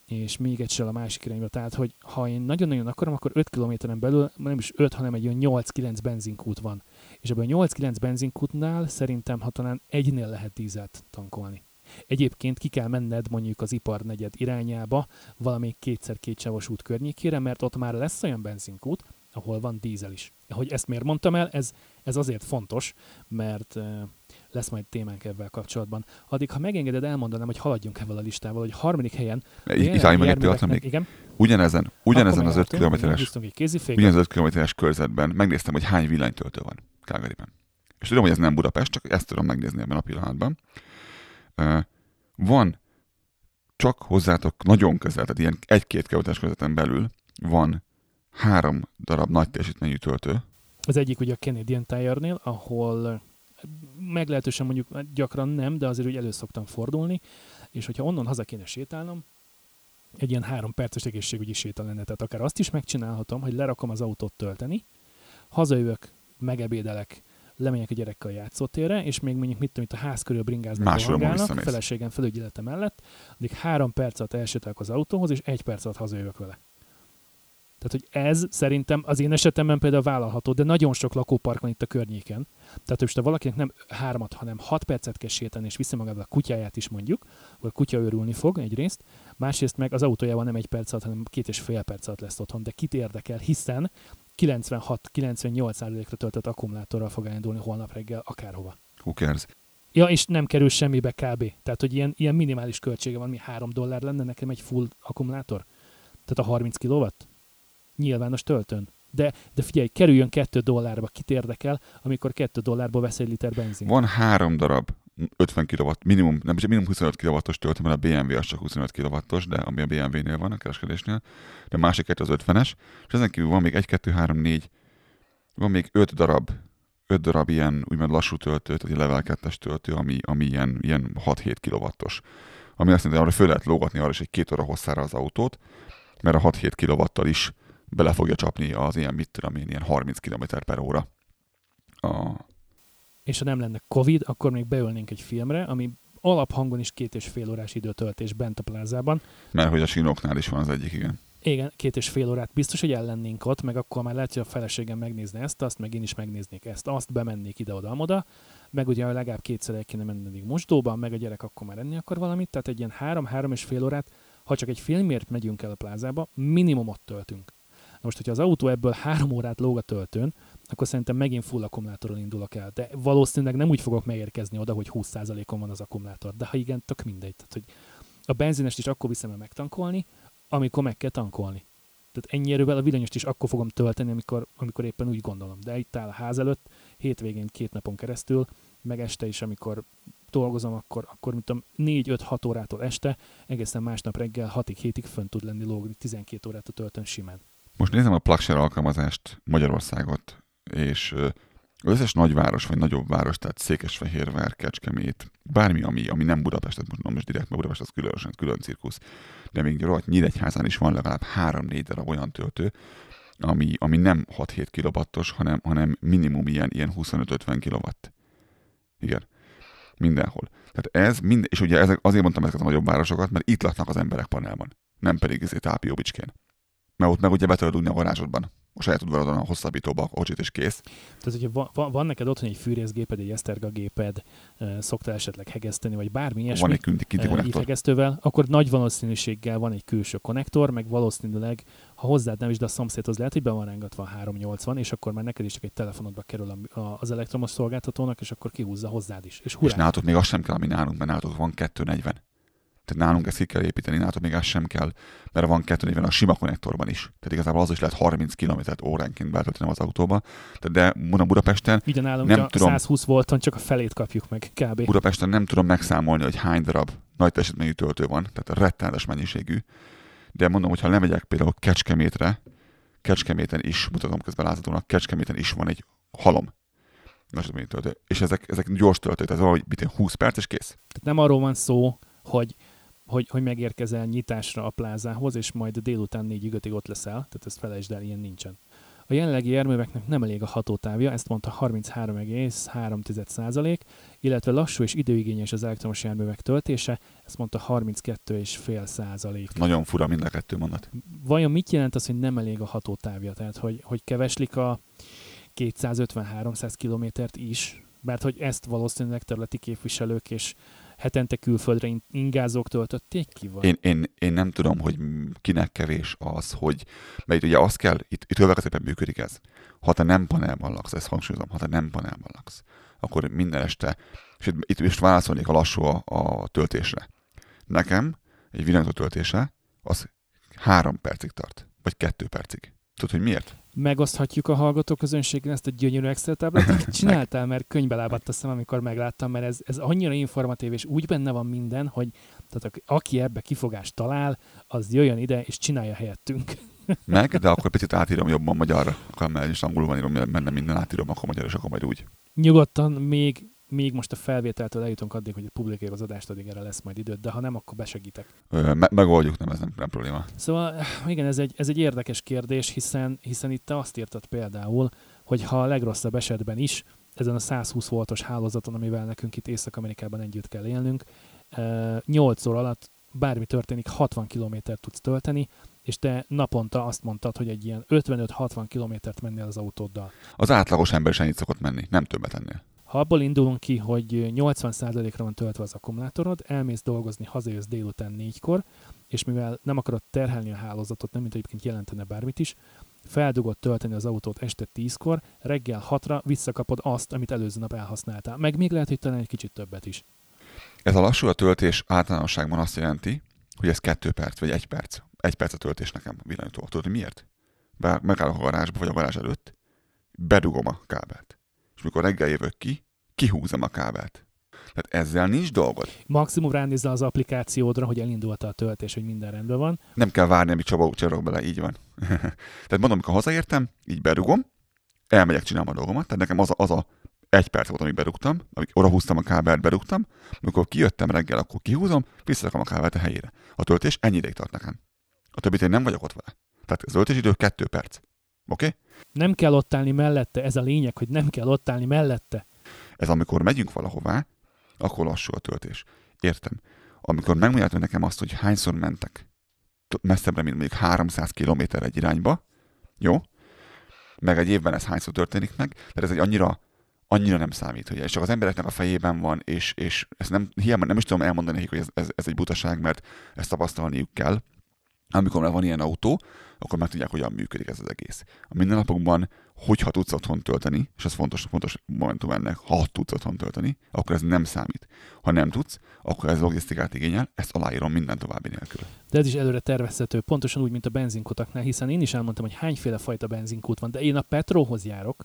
és még egy a másik irányba. Tehát, hogy ha én nagyon-nagyon akarom, akkor 5 kilométeren belül nem is 5, hanem egy olyan 8-9 benzinkút van. És ebből a 8-9 benzinkútnál szerintem ha talán egynél lehet dízelt tankolni. Egyébként ki kell menned mondjuk az iparnegyed irányába, valamelyik kétszer kétsávos út környékére, mert ott már lesz olyan benzinkút, ahol van dízel is. Hogy ezt miért mondtam el, ez, ez azért fontos, mert lesz majd témánk ebben kapcsolatban. Addig, ha megengeded, elmondanám, hogy haladjunk ebben a listával, hogy harmadik helyen... Itt állj meg egy pillanatra még. Igen? Ugyanezen, ugyanezen az 5 kilométeres, ugyanez 5 kilométeres körzetben megnéztem, hogy hány villanytöltő van Calgaryben. És tudom, hogy ez nem Budapest, csak ezt tudom megnézni ebben a pillanatban. Van csak hozzátok nagyon közel, tehát ilyen egy-két kilométeres körzeten belül van három darab nagy teljesítményű töltő. Az egyik ugye a Canadian Tire-nél, ahol meglehetősen mondjuk gyakran nem, de azért úgy elő szoktam fordulni, és hogyha onnan haza kéne sétálnom, egy ilyen három perces egészségügyi séta lenne, tehát akár azt is megcsinálhatom, hogy lerakom az autót tölteni, hazajövök, megebédelek, lemegyek a gyerekkel a játszótérre, és még mondjuk mit tudom, itt a ház körül bringáznak, a feleségem felügyelete mellett, addig három perc alatt elsétálok az autóhoz, és egy perc alatt hazajövök vele. Tehát, hogy ez szerintem az én esetemben például vállalható, de nagyon sok lakópark van itt a környéken. Tehát, hogy ha valakinek nem hármat, hanem hat percet kell sétálni, és viszi magával a kutyáját is mondjuk, akkor a kutya örülni fog egyrészt, másrészt meg az autójával nem egy perc alatt, hanem két és fél perc alatt lesz otthon, de kit érdekel, hiszen 96-98%-ra töltött akkumulátorral fog elindulni holnap reggel akárhova. Who cares? Ja, és nem kerül semmibe kb. Tehát, hogy ilyen, ilyen minimális költsége van, mi 3 dollár lenne nekem egy full akkumulátor? Tehát a 30 kW? nyilvános töltőn. De, de figyelj, kerüljön 2 dollárba, kit érdekel, amikor 2 dollárba vesz egy liter benzin. Van három darab 50 kW, minimum, nem minimum 25 kW-os töltő, mert a BMW az csak 25 kW-os, de ami a BMW-nél van, a kereskedésnél, de a másik kettő az 50-es, és ezen kívül van még 1, 2, 3, 4, van még 5 darab 5 darab ilyen úgymond lassú töltő, tehát egy level 2-es töltő, ami, ami ilyen, ilyen 6-7 kW-os. Ami azt jelenti, hogy föl lehet lógatni arra is egy két óra hosszára az autót, mert a 6-7 kW-tal is bele fogja csapni az ilyen, mit tudom én, ilyen 30 km per óra. A... És ha nem lenne Covid, akkor még beülnénk egy filmre, ami alaphangon is két és fél órás időtöltés bent a plázában. Mert hogy a sinoknál is van az egyik, igen. Igen, két és fél órát biztos, hogy ellennénk ott, meg akkor már lehet, hogy a feleségem megnézne ezt, azt, meg én is megnéznék ezt, azt, bemennék ide-oda-amoda, meg ugye legalább kétszer el kéne menni mosdóba, meg a gyerek akkor már enni akar valamit, tehát egy ilyen három-három és fél órát, ha csak egy filmért megyünk el a plázába, minimum ott töltünk most, hogyha az autó ebből három órát lóg a töltőn, akkor szerintem megint full akkumulátoron indulok el. De valószínűleg nem úgy fogok megérkezni oda, hogy 20%-on van az akkumulátor. De ha igen, tök mindegy. Tehát, hogy a benzinest is akkor viszem el megtankolni, amikor meg kell tankolni. Tehát ennyi erővel a villanyost is akkor fogom tölteni, amikor, amikor éppen úgy gondolom. De itt áll a ház előtt, hétvégén két napon keresztül, meg este is, amikor dolgozom, akkor, akkor mint tudom, 4-5-6 órától este, egészen másnap reggel 6-7-ig fönn tud lenni lógni, 12 órát a töltön simán. Most nézem a Plugshare alkalmazást, Magyarországot, és összes nagyváros vagy nagyobb város, tehát Székesfehérvár, Kecskemét, bármi, ami, ami nem Budapest, most mondom most direkt, mert Budapest az különösen külön cirkusz, de még rohadt Nyíregyházán is van legalább 3-4 darab olyan töltő, ami, ami nem 6-7 kilowattos, hanem, hanem minimum ilyen, ilyen 25-50 kilowatt. Igen. Mindenhol. Tehát ez mind, és ugye ezek, azért mondtam ezeket a nagyobb városokat, mert itt laknak az emberek panelban, nem pedig ezért Tápióbicskén. Mert ott meg ugye be tudod a garázsodban. A saját udvarodon a hosszabbítóba a kocsit is kész. Tehát, hogyha van, van neked otthon egy fűrészgéped, egy Eszterga géped, szoktál esetleg hegeszteni, vagy bármi ilyesmi van egy kinti, kinti hegesztővel, akkor nagy valószínűséggel van egy külső konnektor, meg valószínűleg, ha hozzád nem is, de a szomszédhoz lehet, hogy be van rángatva a 380, és akkor már neked is csak egy telefonodba kerül az elektromos szolgáltatónak, és akkor kihúzza hozzád is. És, hurrá. és nálatok még az sem kell, ami nálunk, mert nálatok van 240. Tehát nálunk ezt ki kell építeni, nálatok még az sem kell, mert van 240 a sima konnektorban is. Tehát igazából az is lehet 30 km óránként betölteni az autóba. Tehát de mondom Budapesten Igen, nálunk nem tudom, 120 volton csak a felét kapjuk meg kb. Budapesten nem tudom megszámolni, hogy hány darab nagy teljesítményű töltő van, tehát rettenetes mennyiségű. De mondom, hogy ha lemegyek például Kecskemétre, Kecskeméten is, mutatom közben láthatónak, Kecskeméten is van egy halom nagy töltő. És ezek, ezek gyors töltők, tehát valahogy 20 perc és kész. Tehát nem arról van szó, hogy hogy, hogy megérkezel nyitásra a plázához, és majd délután négy ötig ott leszel, tehát ezt felejtsd el, ilyen nincsen. A jelenlegi járműveknek nem elég a hatótávja, ezt mondta 33,3%, illetve lassú és időigényes az elektromos járművek töltése, ezt mondta 32,5%. Nagyon fura mind a kettő mondat. Vajon mit jelent az, hogy nem elég a hatótávja? Tehát, hogy, hogy keveslik a 250-300 kilométert is, mert hogy ezt valószínűleg területi képviselők és hetente külföldre ingázók töltötték ki? Vagy? Én, én, én, nem tudom, hogy kinek kevés az, hogy, mert itt ugye az kell, itt, itt következőben működik ez. Ha te nem panelban laksz, ezt hangsúlyozom, ha te nem panelban laksz, akkor minden este, és itt, itt is válaszolnék a lassú a, a töltésre. Nekem egy villanyzó töltése az három percig tart, vagy kettő percig. Tudod, hogy miért? Megoszthatjuk a hallgató közönséggel ezt a gyönyörű Excel táblát, amit csináltál, mert könyvbe lábadt a szem, amikor megláttam, mert ez, ez annyira informatív, és úgy benne van minden, hogy tehát aki ebbe kifogást talál, az jöjjön ide, és csinálja helyettünk. Meg, de akkor picit átírom jobban magyarra, mert is angolul van írom, menne minden átírom, akkor magyar, és akkor majd úgy. Nyugodtan még még most a felvételtől eljutunk addig, hogy publikáljuk az adást, addig erre lesz majd időt, de ha nem, akkor besegítek. Me- megoldjuk, nem, ez nem, nem probléma. Szóval igen, ez egy, ez egy érdekes kérdés, hiszen, hiszen itt te azt írtad például, hogy ha a legrosszabb esetben is ezen a 120 voltos hálózaton, amivel nekünk itt Észak-Amerikában együtt kell élnünk, 8 óra alatt bármi történik, 60 kilométert tudsz tölteni, és te naponta azt mondtad, hogy egy ilyen 55-60 kilométert mennél az autóddal. Az átlagos ember is ennyit szokott menni, nem többet ennél. Ha abból indulunk ki, hogy 80%-ra van töltve az akkumulátorod, elmész dolgozni, hazajössz délután négykor, és mivel nem akarod terhelni a hálózatot, nem mint egyébként jelentene bármit is, feldugod tölteni az autót este 10-kor, reggel 6-ra visszakapod azt, amit előző nap elhasználtál. Meg még lehet, hogy talán egy kicsit többet is. Ez a lassú a töltés általánosságban azt jelenti, hogy ez 2 perc, vagy 1 perc. Egy perc a töltés nekem villanytól. Tudod, miért? Be, megállok a garázsba, vagy a garázs előtt, bedugom a kábelt. És mikor reggel jövök ki, kihúzom a kábelt. Tehát ezzel nincs dolgod. Maximum ránézzel az applikációdra, hogy elindult a töltés, hogy minden rendben van. Nem kell várni, amíg Csaba cserog bele, így van. tehát mondom, amikor hazaértem, így berugom, elmegyek, csinálom a dolgomat, tehát nekem az a, az a egy perc volt, amíg berúgtam, amíg oda húztam a kábelt, berúgtam, amikor kijöttem reggel, akkor kihúzom, visszarakom a kábelt a helyére. A töltés ennyi ideig tart nekem. A többit én nem vagyok ott vele. Tehát az töltésidő kettő perc. Oké? Okay? Nem kell ott állni mellette, ez a lényeg, hogy nem kell ott állni mellette. Ez amikor megyünk valahová, akkor lassú a töltés. Értem. Amikor megmondjátok nekem azt, hogy hányszor mentek messzebbre, mint mondjuk 300 km egy irányba, jó? Meg egy évben ez hányszor történik meg, de ez egy annyira annyira nem számít, hogy ez csak az embereknek a fejében van, és, és ezt nem, hiába nem is tudom elmondani nekik, hogy ez, ez, ez egy butaság, mert ezt tapasztalniuk kell. Amikor már van ilyen autó, akkor meg tudják, hogyan működik ez az egész. A mindennapokban, hogyha tudsz otthon tölteni, és ez fontos, fontos momentum ennek, ha tudsz otthon tölteni, akkor ez nem számít. Ha nem tudsz, akkor ez logisztikát igényel, ezt aláírom minden további nélkül. De ez is előre tervezhető, pontosan úgy, mint a benzinkutaknál, hiszen én is elmondtam, hogy hányféle fajta benzinkút van, de én a Petróhoz járok,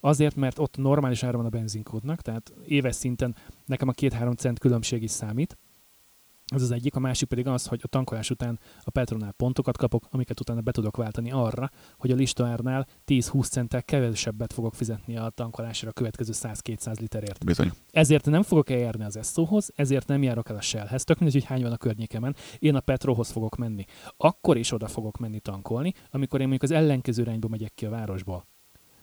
azért, mert ott normális ára van a benzinkódnak, tehát éves szinten nekem a két-három cent különbség is számít, ez az egyik, a másik pedig az, hogy a tankolás után a Petronál pontokat kapok, amiket utána be tudok váltani arra, hogy a listaárnál 10-20 centtel kevesebbet fogok fizetni a tankolásra a következő 100-200 literért. Bizony. Ezért nem fogok eljárni az Esszóhoz, ezért nem járok el a Shellhez, tök mindegy, hogy hány van a környékemen, én a Petrohoz fogok menni. Akkor is oda fogok menni tankolni, amikor én mondjuk az ellenkező irányba megyek ki a városból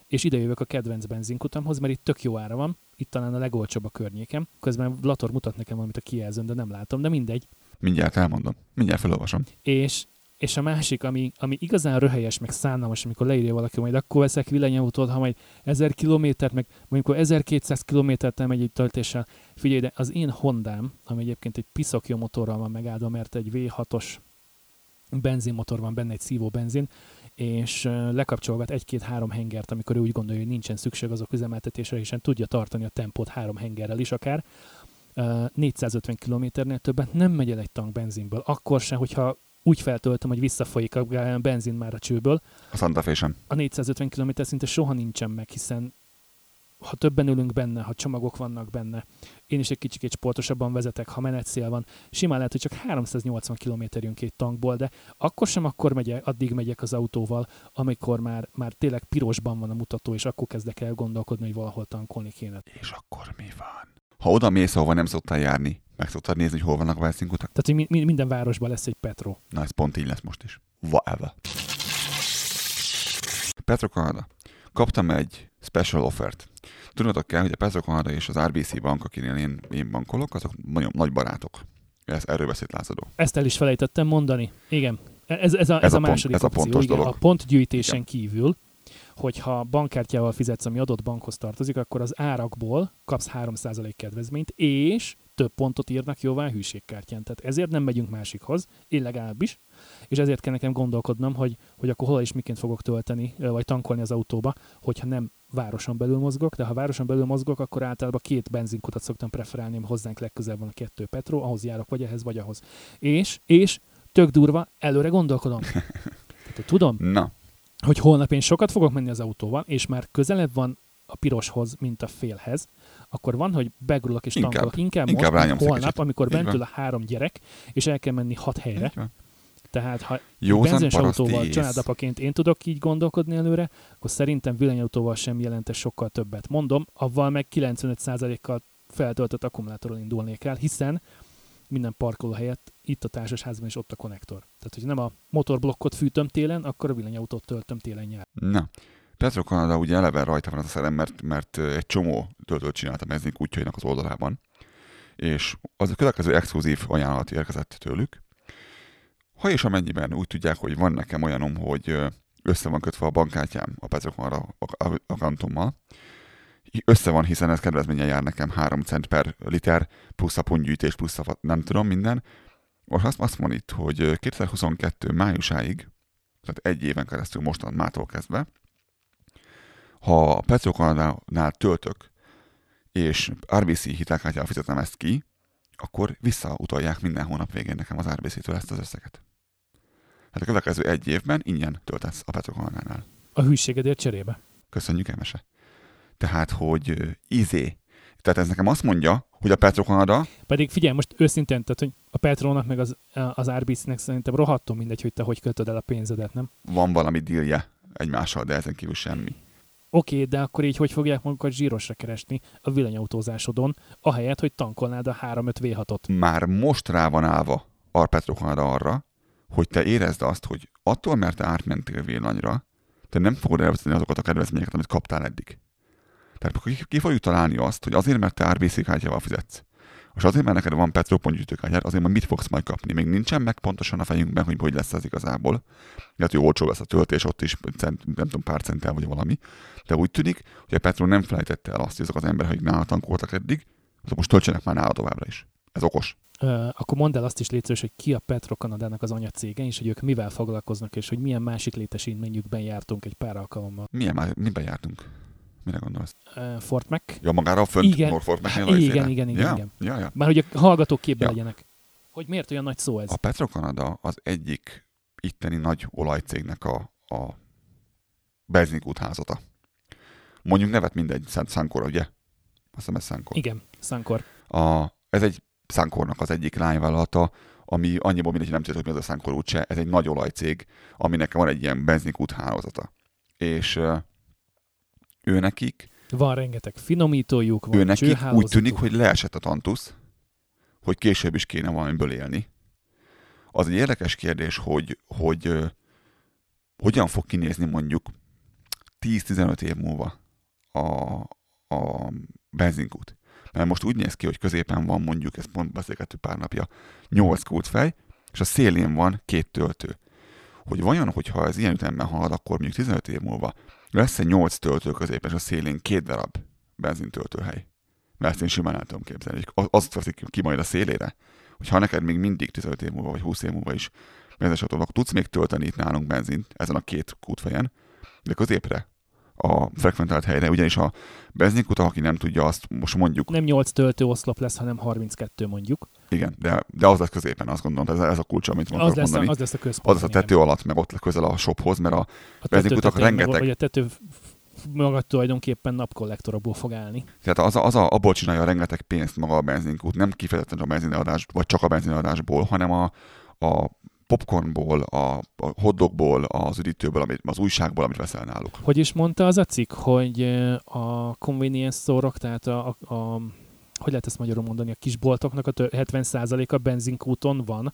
és ide jövök a kedvenc benzinkutamhoz, mert itt tök jó ára van, itt talán a legolcsóbb a környékem. Közben Lator mutat nekem valamit a kijelzőn, de nem látom, de mindegy. Mindjárt elmondom, mindjárt felolvasom. És, és a másik, ami, ami igazán röhelyes, meg szánalmas, amikor leírja valaki, majd akkor veszek villanyautót, ha majd 1000 kilométert, meg mondjuk 1200 kilométert elmegy egy töltéssel. Figyelj, de az én Hondám, ami egyébként egy piszok jó motorral van megáldva, mert egy V6-os benzinmotor van benne, egy szívó benzin, és lekapcsolgat egy-két-három hengert, amikor ő úgy gondolja, hogy nincsen szükség azok üzemeltetésre, hiszen tudja tartani a tempót három hengerrel is akár. 450 kilométernél többet nem megy el egy tank benzinből. Akkor se, hogyha úgy feltöltöm, hogy visszafolyik a benzin már a csőből. A Santa Fe sem. A 450 km szinte soha nincsen meg, hiszen ha többen ülünk benne, ha csomagok vannak benne, én is egy kicsit sportosabban vezetek, ha menetszél van, simán lehet, hogy csak 380 km jön két tankból, de akkor sem akkor megyek, addig megyek az autóval, amikor már, már tényleg pirosban van a mutató, és akkor kezdek el gondolkodni, hogy valahol tankolni kéne. És akkor mi van? Ha oda mész, ahova nem szoktál járni, meg szoktad nézni, hogy hol vannak benzinkutak? Tehát, hogy mi, minden városban lesz egy Petro. Na, ez pont így lesz most is. Whatever. Petro-Kanada. Kaptam egy special offert. Tudnotok kell, hogy a Petro-Kanada és az RBC bank, akinél én, én bankolok, azok nagyon nagy barátok. Ez, erről beszélt Lázadó. Ezt el is felejtettem mondani. Igen. Ez, ez, a, ez, Ez a, a pont- második ez a pontos Igen, dolog. A pontgyűjtésen Igen. kívül, hogyha bankkártyával fizetsz, ami adott bankhoz tartozik, akkor az árakból kapsz 3% kedvezményt, és több pontot írnak jóvá hűségkártyán. Tehát ezért nem megyünk másikhoz, én legalábbis, és ezért kell nekem gondolkodnom, hogy, hogy akkor hol és miként fogok tölteni, vagy tankolni az autóba, hogyha nem városon belül mozgok, de ha városon belül mozgok, akkor általában két benzinkutat szoktam preferálni, hozzánk legközelebb van a kettő Petro, ahhoz járok vagy ehhez, vagy ahhoz. És, és tök durva, előre gondolkodom. Tehát, tudom, Na, hogy holnap én sokat fogok menni az autóval, és már közelebb van a piroshoz, mint a félhez, akkor van, hogy begurulok és Inkább. tankolok. Inkább, Inkább most, holnap, kicsit. amikor bent ül a három gyerek, és el kell menni hat helyre. Tehát ha Józan benzines paraszti autóval ész. családapaként én tudok így gondolkodni előre, akkor szerintem villanyautóval sem jelente sokkal többet. Mondom, avval meg 95%-kal feltöltött akkumulátoron indulnék el, hiszen minden parkoló helyett itt a társasházban is ott a konnektor. Tehát, hogy nem a motorblokkot fűtöm télen, akkor a villanyautót töltöm télen nyár. Na, Petro-Kanada ugye eleve rajta van az a szerem, mert, mert egy csomó töltőt csinált a útjainak az oldalában, és az a következő exkluzív ajánlat érkezett tőlük. Ha és amennyiben úgy tudják, hogy van nekem olyanom, hogy össze van kötve a bankkártyám a Petro-Kanada ak- akkantommal, össze van, hiszen ez kedvezménye jár nekem 3 cent per liter, plusz a pontgyűjtés, plusz a nem tudom minden. Most azt, azt mondja itt, hogy ö, 2022 májusáig, tehát egy éven keresztül mostan mától kezdve, ha a Petrokanadánál töltök, és RBC hitelkártyával fizetem ezt ki, akkor visszautalják minden hónap végén nekem az RBC-től ezt az összeget. Hát a következő egy évben ingyen töltesz a Petrokanadánál. A hűségedért cserébe. Köszönjük, Emese. Tehát, hogy izé. Tehát ez nekem azt mondja, hogy a Petrokanada, Pedig figyelj, most őszintén, tehát, hogy a Petrónak meg az, az RBC-nek szerintem rohadtul mindegy, hogy te hogy kötöd el a pénzedet, nem? van valami dílje egymással, de ezen kívül semmi. Oké, de akkor így hogy fogják magukat zsírosra keresni a villanyautózásodon, ahelyett, hogy tankolnád a 3-5 V6-ot. már most rá van állva a Petrokanada arra, hogy te érezd azt, hogy attól, mert te átmentél villanyra, te nem fogod elveszteni azokat a kedvezményeket, amit kaptál eddig. Tehát ki, ki fogjuk találni azt, hogy azért, mert te RBC kártyával fizetsz, és azért, mert neked van Petro pontgyűjtőkártyád, azért majd mit fogsz majd kapni. Még nincsen meg pontosan a fejünkben, hogy hogy lesz ez igazából. Lehet, hogy olcsó lesz a töltés ott is, cent, nem tudom, pár centtel vagy valami. De úgy tűnik, hogy a Petro nem felejtette el azt, hogy azok az emberek, akik nála tankoltak eddig, azok most töltsenek már nála továbbra is. Ez okos. Uh, akkor mondd el azt is létszerűs, hogy ki a Petro-Kanadának az anyacége, és hogy ők mivel foglalkoznak, és hogy milyen másik létesítményükben jártunk egy pár alkalommal. Milyen már, miben jártunk? Mire gondolsz? Fort Mac. Ja, magára a fönt Igen. Norfolk meg Igen, igen, igen, ja? igen. Ja, ja. Már hogy a hallgatók képbe Ja. legyenek. Hogy miért olyan nagy szó ez? A Petrokanada az egyik itteni nagy olajcégnek a, a benzinkútházata. Mondjuk nevet mindegy, Szánkor, ugye? Azt hiszem ez Szánkor. Igen, Szankor. A, ez egy Szánkornak az egyik lányvállalata, ami annyiból mindegy, nem tudod, hogy mi az a Szánkor úgyse, ez egy nagy olajcég, aminek van egy ilyen benzinkút hálózata. És ő nekik Van rengeteg finomítójuk, van ő nekik úgy tűnik, hogy leesett a tantusz, hogy később is kéne valamiből élni. Az egy érdekes kérdés, hogy, hogy ö, hogyan fog kinézni mondjuk 10-15 év múlva a, a benzinkút. Mert most úgy néz ki, hogy középen van mondjuk, ezt pont beszélgettük pár napja, 8 kútfej, és a szélén van két töltő. Hogy vajon, hogyha ez ilyen ütemben halad, akkor mondjuk 15 év múlva lesz egy 8 töltő középen, és a szélén két darab benzintöltőhely. Mert ezt én simán el tudom képzelni. Azt veszik ki majd a szélére, hogy ha neked még mindig 15 év múlva, vagy 20 év múlva is benzines autóval, akkor tudsz még tölteni itt nálunk benzint ezen a két kútfejen, de középre a frekventált helyre, ugyanis a benzinkuta, aki nem tudja, azt most mondjuk, Nem 8 töltőoszlop lesz, hanem 32 mondjuk. igen, de, de az lesz középen, azt gondolom, ez, ez a kulcs, amit Az akarok lesz, mondani. az lesz a központ. az lesz a tető alatt, meg ott közel a shophoz, mert a A tető benzinkutak tetején meg- rengeteg- Vagy a tető maga tulajdonképpen napkollektorokból fog állni. Tehát az, a- az a, abból csinálja rengeteg pénzt maga a benzinkút, nem kifejezetten a benzinadás, vagy csak a benzinadásból, hanem a, a popcornból, a, a hotdogból, az üdítőből, amit, az újságból, amit veszel náluk. Hogy is mondta az a cikk, hogy a convenience store tehát a, a, a hogy lehet ezt magyarul mondani, a kisboltoknak a tö- 70%-a benzinkúton van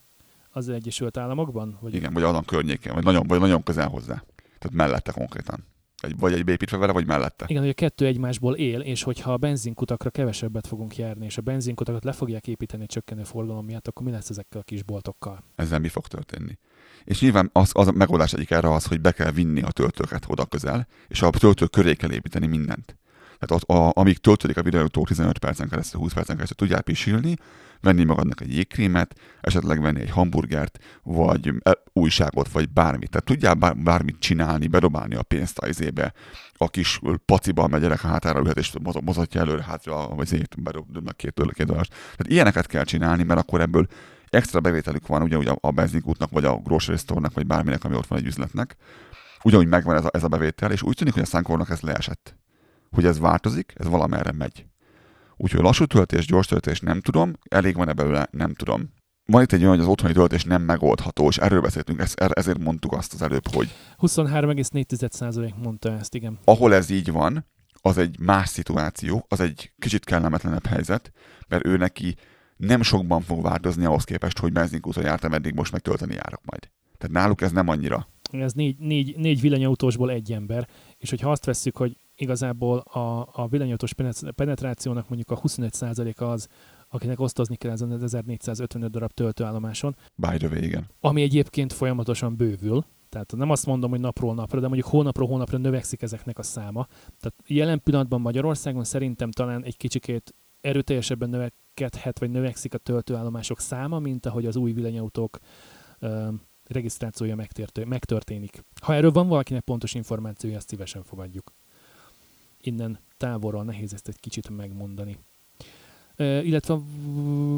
az Egyesült Államokban? Vagy Igen, vagy azon környéken, vagy nagyon, vagy nagyon közel hozzá. Tehát mellette konkrétan. Egy, vagy egy beépítve vele, vagy mellette. Igen, hogy a kettő egymásból él, és hogyha a benzinkutakra kevesebbet fogunk járni, és a benzinkutakat le fogják építeni csökkenő forgalom miatt, akkor mi lesz ezekkel a kis boltokkal? Ezzel mi fog történni? És nyilván az, az a megoldás egyik erre az, hogy be kell vinni a töltőket oda közel, és a töltő köré kell építeni mindent. Tehát ott, a, amíg töltődik a videótól 15 percen keresztül, 20 percen keresztül tudják pisilni, venni magadnak egy jégkrémet, esetleg venni egy hamburgert, vagy e, újságot, vagy bármit. Tehát tudják bár, bármit csinálni, bedobálni a pénzt a izébe, a kis paciba megy a hátára ülhet, és mozatja előre hátra, vagy zét, bedobnak két tőle két dollárt. Tehát ilyeneket kell csinálni, mert akkor ebből extra bevételük van ugyanúgy a, a benzinkútnak, vagy a grocery store-nak, vagy bárminek, ami ott van egy üzletnek. Ugyanúgy megvan ez a, ez a bevétel, és úgy tűnik, hogy a Sankornak ez leesett. Hogy ez változik, ez valamerre megy. Úgyhogy lassú töltés, gyors töltés nem tudom, elég van-e belőle, nem tudom. Van itt egy olyan, hogy az otthoni töltés nem megoldható, és erről beszéltünk, ezért mondtuk azt az előbb, hogy... 23,4% mondta ezt, igen. Ahol ez így van, az egy más szituáció, az egy kicsit kellemetlenebb helyzet, mert ő neki nem sokban fog változni ahhoz képest, hogy benzinkúton jártam eddig, most meg tölteni járok majd. Tehát náluk ez nem annyira. Ez négy, négy, négy villanyautósból egy ember, és hogyha azt vesszük, hogy igazából a, a villanyautós penetrációnak mondjuk a 25%-a az, akinek osztozni kell ezen az 1455 darab töltőállomáson. By the way, igen. Ami egyébként folyamatosan bővül, tehát nem azt mondom, hogy napról napra, de mondjuk hónapról hónapra növekszik ezeknek a száma. Tehát jelen pillanatban Magyarországon szerintem talán egy kicsikét erőteljesebben növekedhet, vagy növekszik a töltőállomások száma, mint ahogy az új villanyautók ö, regisztrációja megtörténik. Ha erről van valakinek pontos információja, azt szívesen fogadjuk innen távolról nehéz ezt egy kicsit megmondani. Illetve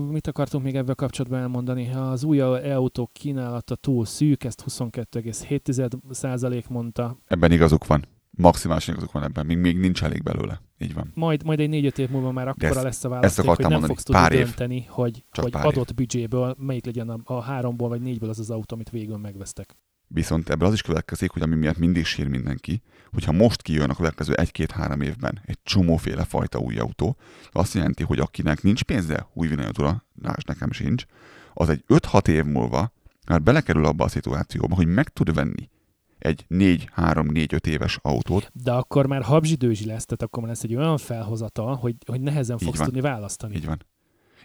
mit akartunk még ebben kapcsolatban elmondani? Az új e-autók kínálata túl szűk, ezt 22,7% mondta. Ebben igazuk van. Maximálisan igazuk van ebben. Még, még nincs elég belőle. Így van. Majd, majd egy négy-öt év múlva már akkora ezt, lesz a választék, hogy nem mondani. fogsz tudni pár dönteni, hogy, hogy adott év. büdzséből melyik legyen a, a háromból vagy négyből az az autó, amit végül megvesztek. Viszont ebből az is következik, hogy ami miatt mindig sír mindenki, hogyha most kijön a következő egy-két-három évben egy csomóféle fajta új autó, azt jelenti, hogy akinek nincs pénze új villanyautóra, lásd nekem sincs, az egy 5-6 év múlva már belekerül abba a szituációba, hogy meg tud venni egy 4-3-4-5 éves autót. De akkor már habzsidőzsi lesz, tehát akkor már lesz egy olyan felhozatal, hogy, hogy nehezen fogsz tudni választani. Így van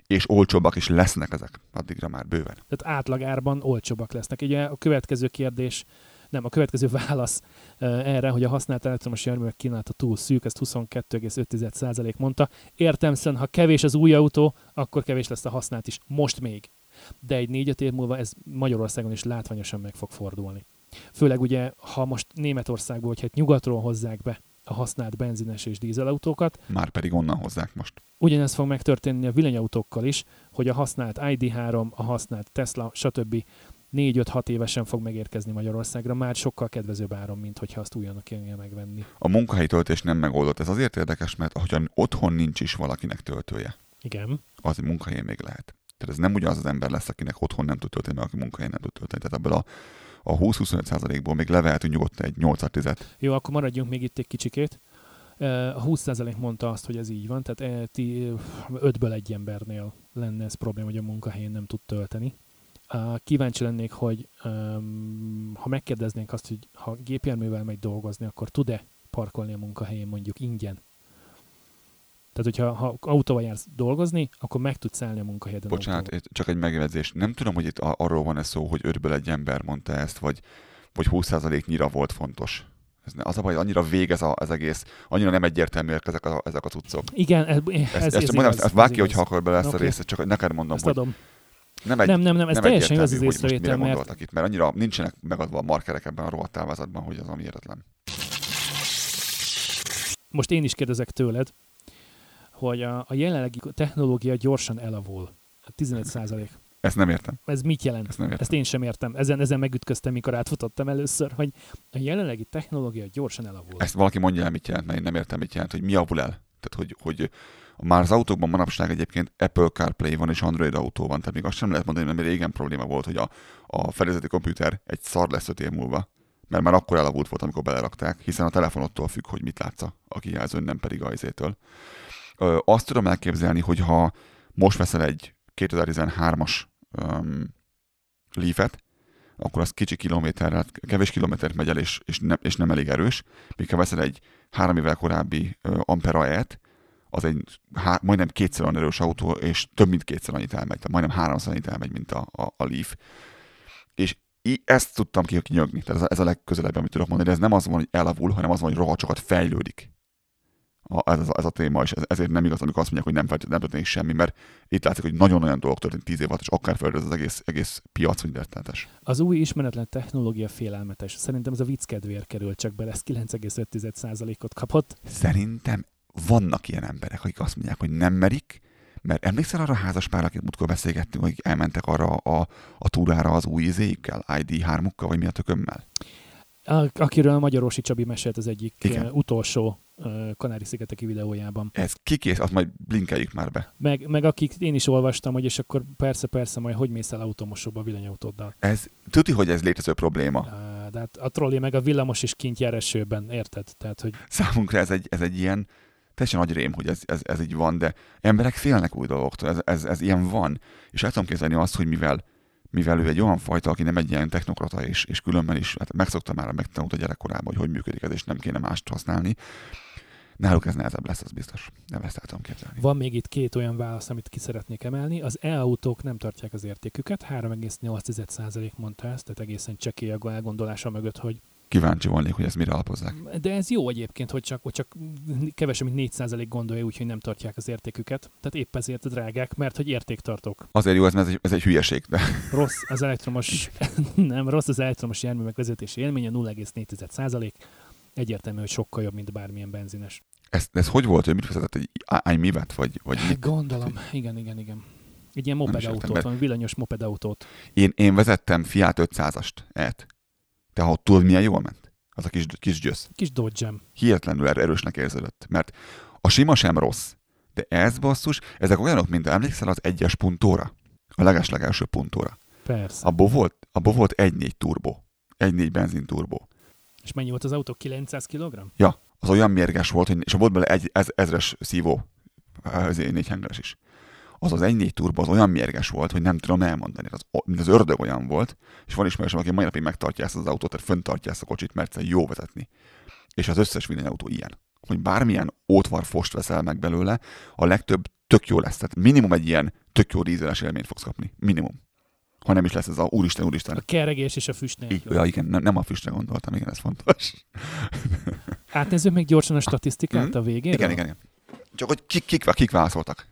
és olcsóbbak is lesznek ezek addigra már bőven. Tehát átlagárban olcsóbbak lesznek. Ugye a következő kérdés, nem, a következő válasz uh, erre, hogy a használt elektromos járművek kínálata túl szűk, ezt 22,5% mondta. Értem szerint, ha kevés az új autó, akkor kevés lesz a használt is. Most még. De egy négy év múlva ez Magyarországon is látványosan meg fog fordulni. Főleg ugye, ha most Németországból, hogyha nyugatról hozzák be a használt benzines és dízelautókat. Már pedig onnan hozzák most. Ugyanez fog megtörténni a villanyautókkal is, hogy a használt ID3, a használt Tesla, stb. 4-5-6 évesen fog megérkezni Magyarországra, már sokkal kedvezőbb áron, mint hogyha azt újonnan kéne megvenni. A munkahelyi töltés nem megoldott. Ez azért érdekes, mert ahogyan otthon nincs is valakinek töltője. Igen. Az munkahelyen még lehet. Tehát ez nem ugyanaz az ember lesz, akinek otthon nem tud tölteni, mert aki munkahelyen nem tud tölteni. Tehát ebből a a 20-25%-ból még levehetünk nyugodtan egy 8 10 Jó, akkor maradjunk még itt egy kicsikét. A 20% mondta azt, hogy ez így van, tehát ti 5-ből egy embernél lenne ez probléma, hogy a munkahelyén nem tud tölteni. Kíváncsi lennék, hogy ha megkérdeznénk azt, hogy ha gépjárművel megy dolgozni, akkor tud-e parkolni a munkahelyén mondjuk ingyen? Tehát, hogyha ha autóval jársz dolgozni, akkor meg tudsz állni a munkahelyeden. Bocsánat, autóval. csak egy megjegyzés. Nem tudom, hogy itt arról van-e szó, hogy ötből egy ember mondta ezt, vagy, vagy 20%-nyira volt fontos. Ez az a baj, annyira vég ez az egész, annyira nem egyértelműek ezek a, ezek a cuccok. Igen, ez, ez, ez, ez, ez mondom, igaz, ezt vágj hogyha akar bele ezt okay. a részt, csak neked mondom, ezt adom. Nem, egy, nem, nem, nem, ez nem teljesen igaz az észrevétel, mert... itt, mert annyira nincsenek megadva a markerek ebben a rohadt hogy az ami éretlen. Most én is kérdezek tőled, hogy a, a jelenlegi technológia gyorsan elavul. 15 százalék. Ezt nem értem. Ez mit jelent? Ezt, nem értem. Ezt én sem értem. Ezen, ezen megütköztem, mikor átfutottam először, hogy a jelenlegi technológia gyorsan elavul. Ezt valaki mondja el, mit jelent, mert én nem értem, mit jelent, hogy mi avul el. Tehát, hogy, hogy már az autókban manapság egyébként Apple CarPlay van és Android autó van, tehát még azt sem lehet mondani, mert régen probléma volt, hogy a, a fedezeti komputer egy szar lesz öt év múlva, mert már akkor elavult volt, amikor belerakták, hiszen a telefonottól függ, hogy mit látsz a kijelzőn, nem pedig a izétől azt tudom elképzelni, hogy ha most veszel egy 2013-as um, akkor az kicsi kilométerrel, kevés kilométert megy el, és, és, nem, és nem elég erős. Míg ha veszel egy három évvel korábbi uh, Ampera E-t, az egy há, majdnem kétszer olyan erős autó, és több mint kétszer annyit elmegy, tehát majdnem háromszor annyit elmegy, mint a, a, a Leaf. És ezt tudtam ki kinyögni, tehát ez a, ez a legközelebb, amit tudok mondani, de ez nem az van, hogy elavul, hanem az van, hogy rohadt sokat fejlődik a, ez, a, ez a téma, és ezért nem igaz, amikor azt mondják, hogy nem, nem történik semmi, mert itt látszik, hogy nagyon olyan dolgok történt tíz év alatt, és akár fel az egész, egész piac, hogy rettenetes. Az új ismeretlen technológia félelmetes. Szerintem ez a vicc kedvéért került csak be, ez 9,5%-ot kapott. Szerintem vannak ilyen emberek, akik azt mondják, hogy nem merik, mert emlékszel arra a házas pár, akit múltkor beszélgettünk, hogy elmentek arra a, a túrára az új izéikkel, ID3-ukkal, vagy mi a tökömmel? akiről a Magyarorsi Csabi mesélt az egyik Igen. utolsó Kanári-szigeteki videójában. Ez kikész, azt majd blinkeljük már be. Meg, meg akik én is olvastam, hogy és akkor persze, persze, majd hogy mész el automosóba a villanyautóddal. Ez, tudni, hogy ez létező probléma. Á, de hát a trolli meg a villamos is kint jár esőben, érted? Tehát, hogy... Számunkra ez egy, ez egy ilyen, teljesen nagy rém, hogy ez, ez, ez így van, de emberek félnek új dolgoktól, ez, ez, ez ilyen van. És el tudom képzelni azt, hogy mivel mivel ő egy olyan fajta, aki nem egy ilyen technokrata, és, és különben is hát megszokta már, megtanult a gyerekkorában, hogy hogy működik ez, és nem kéne mást használni. Náluk ez nehezebb lesz, az biztos. Nem ezt el tudom képzelni. Van még itt két olyan válasz, amit ki szeretnék emelni. Az e-autók nem tartják az értéküket, 3,8% mondta ezt, tehát egészen csekély a elgondolása mögött, hogy kíváncsi volnék, hogy ezt mire alapozzák. De ez jó egyébként, hogy csak, hogy csak kevesebb, mint 4% gondolja úgy, hogy nem tartják az értéküket. Tehát épp ezért drágák, mert hogy értéktartók. Azért jó, ez, ez egy, ez egy hülyeség. De... Rossz az elektromos, nem, rossz az elektromos járművek vezetési élménye, 0,4%. Egyértelmű, hogy sokkal jobb, mint bármilyen benzines. Ez, ez hogy volt, hogy mit vezetett, egy iMivet, vagy, vagy mit? Gondolom, igen, igen, igen. Egy ilyen mopedautót, vagy villanyos mopedautót. Én, én vezettem Fiat 500-ast, et te ha tudod, milyen jól ment? Az a kis, kis gyösz. Kis dodge Hihetetlenül erősnek érződött, mert a sima sem rossz, de ez basszus, ezek olyanok, mint emlékszel az egyes puntóra? A legeslegelső puntóra. Persze. Abból volt, abból volt 1.4 turbo. 1.4 benzin. És mennyi volt az autó? 900 kg? Ja, az olyan mérges volt, hogy, és volt bele egy ez, ezres szívó, ezért négy hengeres is az az 1.4 turbo az olyan mérges volt, hogy nem tudom elmondani. Az, mint az ördög olyan volt, és van ismerősöm, aki mai napig megtartja ezt az autót, tehát föntartja ezt a kocsit, mert jó vezetni. És az összes villanyautó ilyen. Hogy bármilyen ótvar fost veszel meg belőle, a legtöbb tök jó lesz. Tehát minimum egy ilyen tök jó dízeles élményt fogsz kapni. Minimum. Ha nem is lesz ez a úristen, úristen. A keregés és a füst nélkül. Ja, igen, nem, a füstre gondoltam, igen, ez fontos. Átnézzük még gyorsan a statisztikát mm-hmm. a végén. Igen, igen, igen. Csak hogy kik, kik, kik válaszoltak.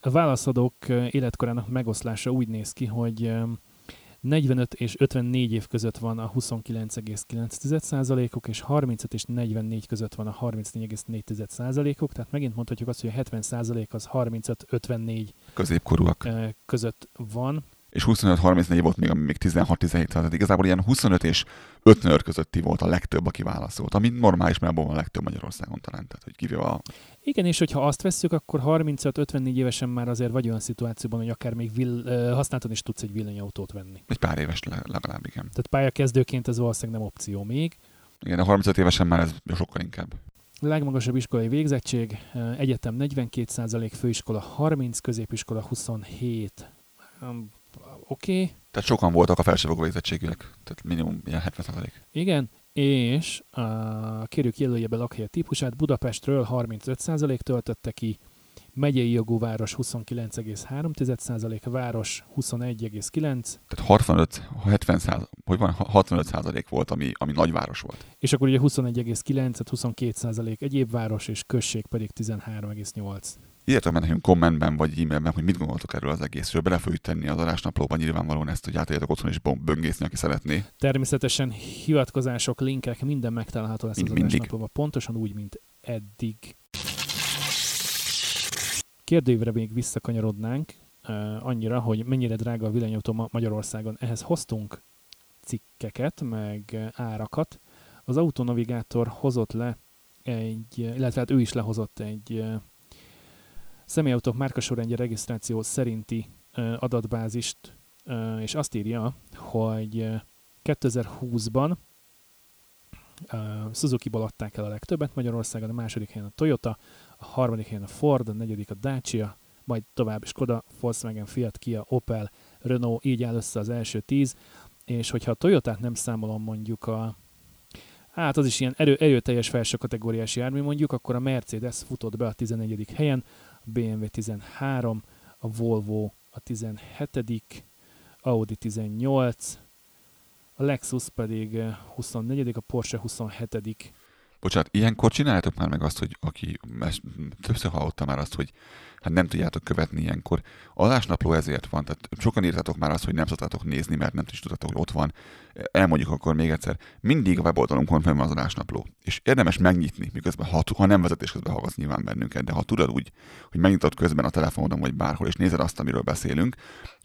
A válaszadók életkorának megoszlása úgy néz ki, hogy 45 és 54 év között van a 29,9%-ok, és 35 és 44 között van a 34,4%-ok, tehát megint mondhatjuk azt, hogy a 70% az 35-54 középkorúak. között van. És 25-34 volt még, még 16-17 tehát igazából ilyen 25 és 55 közötti volt a legtöbb, aki válaszolt, ami normális, mert van a legtöbb Magyarországon talán, tehát hogy kivéve a... Igen, és hogyha azt vesszük, akkor 35-54 évesen már azért vagy olyan szituációban, hogy akár még vill, használtan is tudsz egy villanyautót venni. Egy pár éves legalább, igen. Tehát pályakezdőként ez valószínűleg nem opció még. Igen, a 35 évesen már ez sokkal inkább. Legmagasabb iskolai végzettség, egyetem 42%, főiskola 30, középiskola 27 oké. Okay. Tehát sokan voltak a felsőfokú végzettségűek, tehát minimum ilyen 70 Igen, és a kérjük jelölje be lakhely típusát, Budapestről 35% töltötte ki, megyei jogú város 29,3%, város 21,9%. Tehát 65, 70 százalék, hogy van, 65 százalék volt, ami, ami nagyváros volt. És akkor ugye 21,9, 22 százalék egyéb város, és község pedig 13,8. Írjatok meg nekünk kommentben vagy e-mailben, hogy mit gondoltok erről az egészről. Bele fogjuk tenni az adásnaplóban nyilvánvalóan ezt, hogy átérjetek otthon és böngészni, aki szeretné. Természetesen hivatkozások, linkek, minden megtalálható lesz Mind, az adásnaplóban, pontosan úgy, mint eddig. Kérdőívre még visszakanyarodnánk, uh, annyira, hogy mennyire drága a villanyautó ma Magyarországon. Ehhez hoztunk cikkeket, meg árakat. Az autonavigátor hozott le egy, illetve hát ő is lehozott egy személyautók márkasorrendje regisztráció szerinti adatbázist, és azt írja, hogy 2020-ban Suzuki-ból adták el a legtöbbet Magyarországon, a második helyen a Toyota, a harmadik helyen a Ford, a negyedik a Dacia, majd tovább Skoda, Volkswagen, Fiat, Kia, Opel, Renault, így áll össze az első tíz, és hogyha a Toyotát nem számolom mondjuk a hát az is ilyen erő, erőteljes felső kategóriás jármű mondjuk, akkor a Mercedes futott be a 11. helyen, a BMW 13, a Volvo a 17 Audi 18, a Lexus pedig 24 a Porsche 27 Bocsánat, ilyenkor csináljátok már meg azt, hogy aki, többször hallottam már azt, hogy hát nem tudjátok követni ilyenkor. Adásnapló ezért van, tehát sokan írtatok már azt, hogy nem szoktátok nézni, mert nem is tudtatok, hogy ott van. Elmondjuk akkor még egyszer, mindig a weboldalunkon fenn van az adásnapló, és érdemes megnyitni, miközben, ha, ha nem vezetés közben hallgatsz nyilván bennünket, de ha tudod úgy, hogy megnyitod közben a telefonodon vagy bárhol, és nézed azt, amiről beszélünk,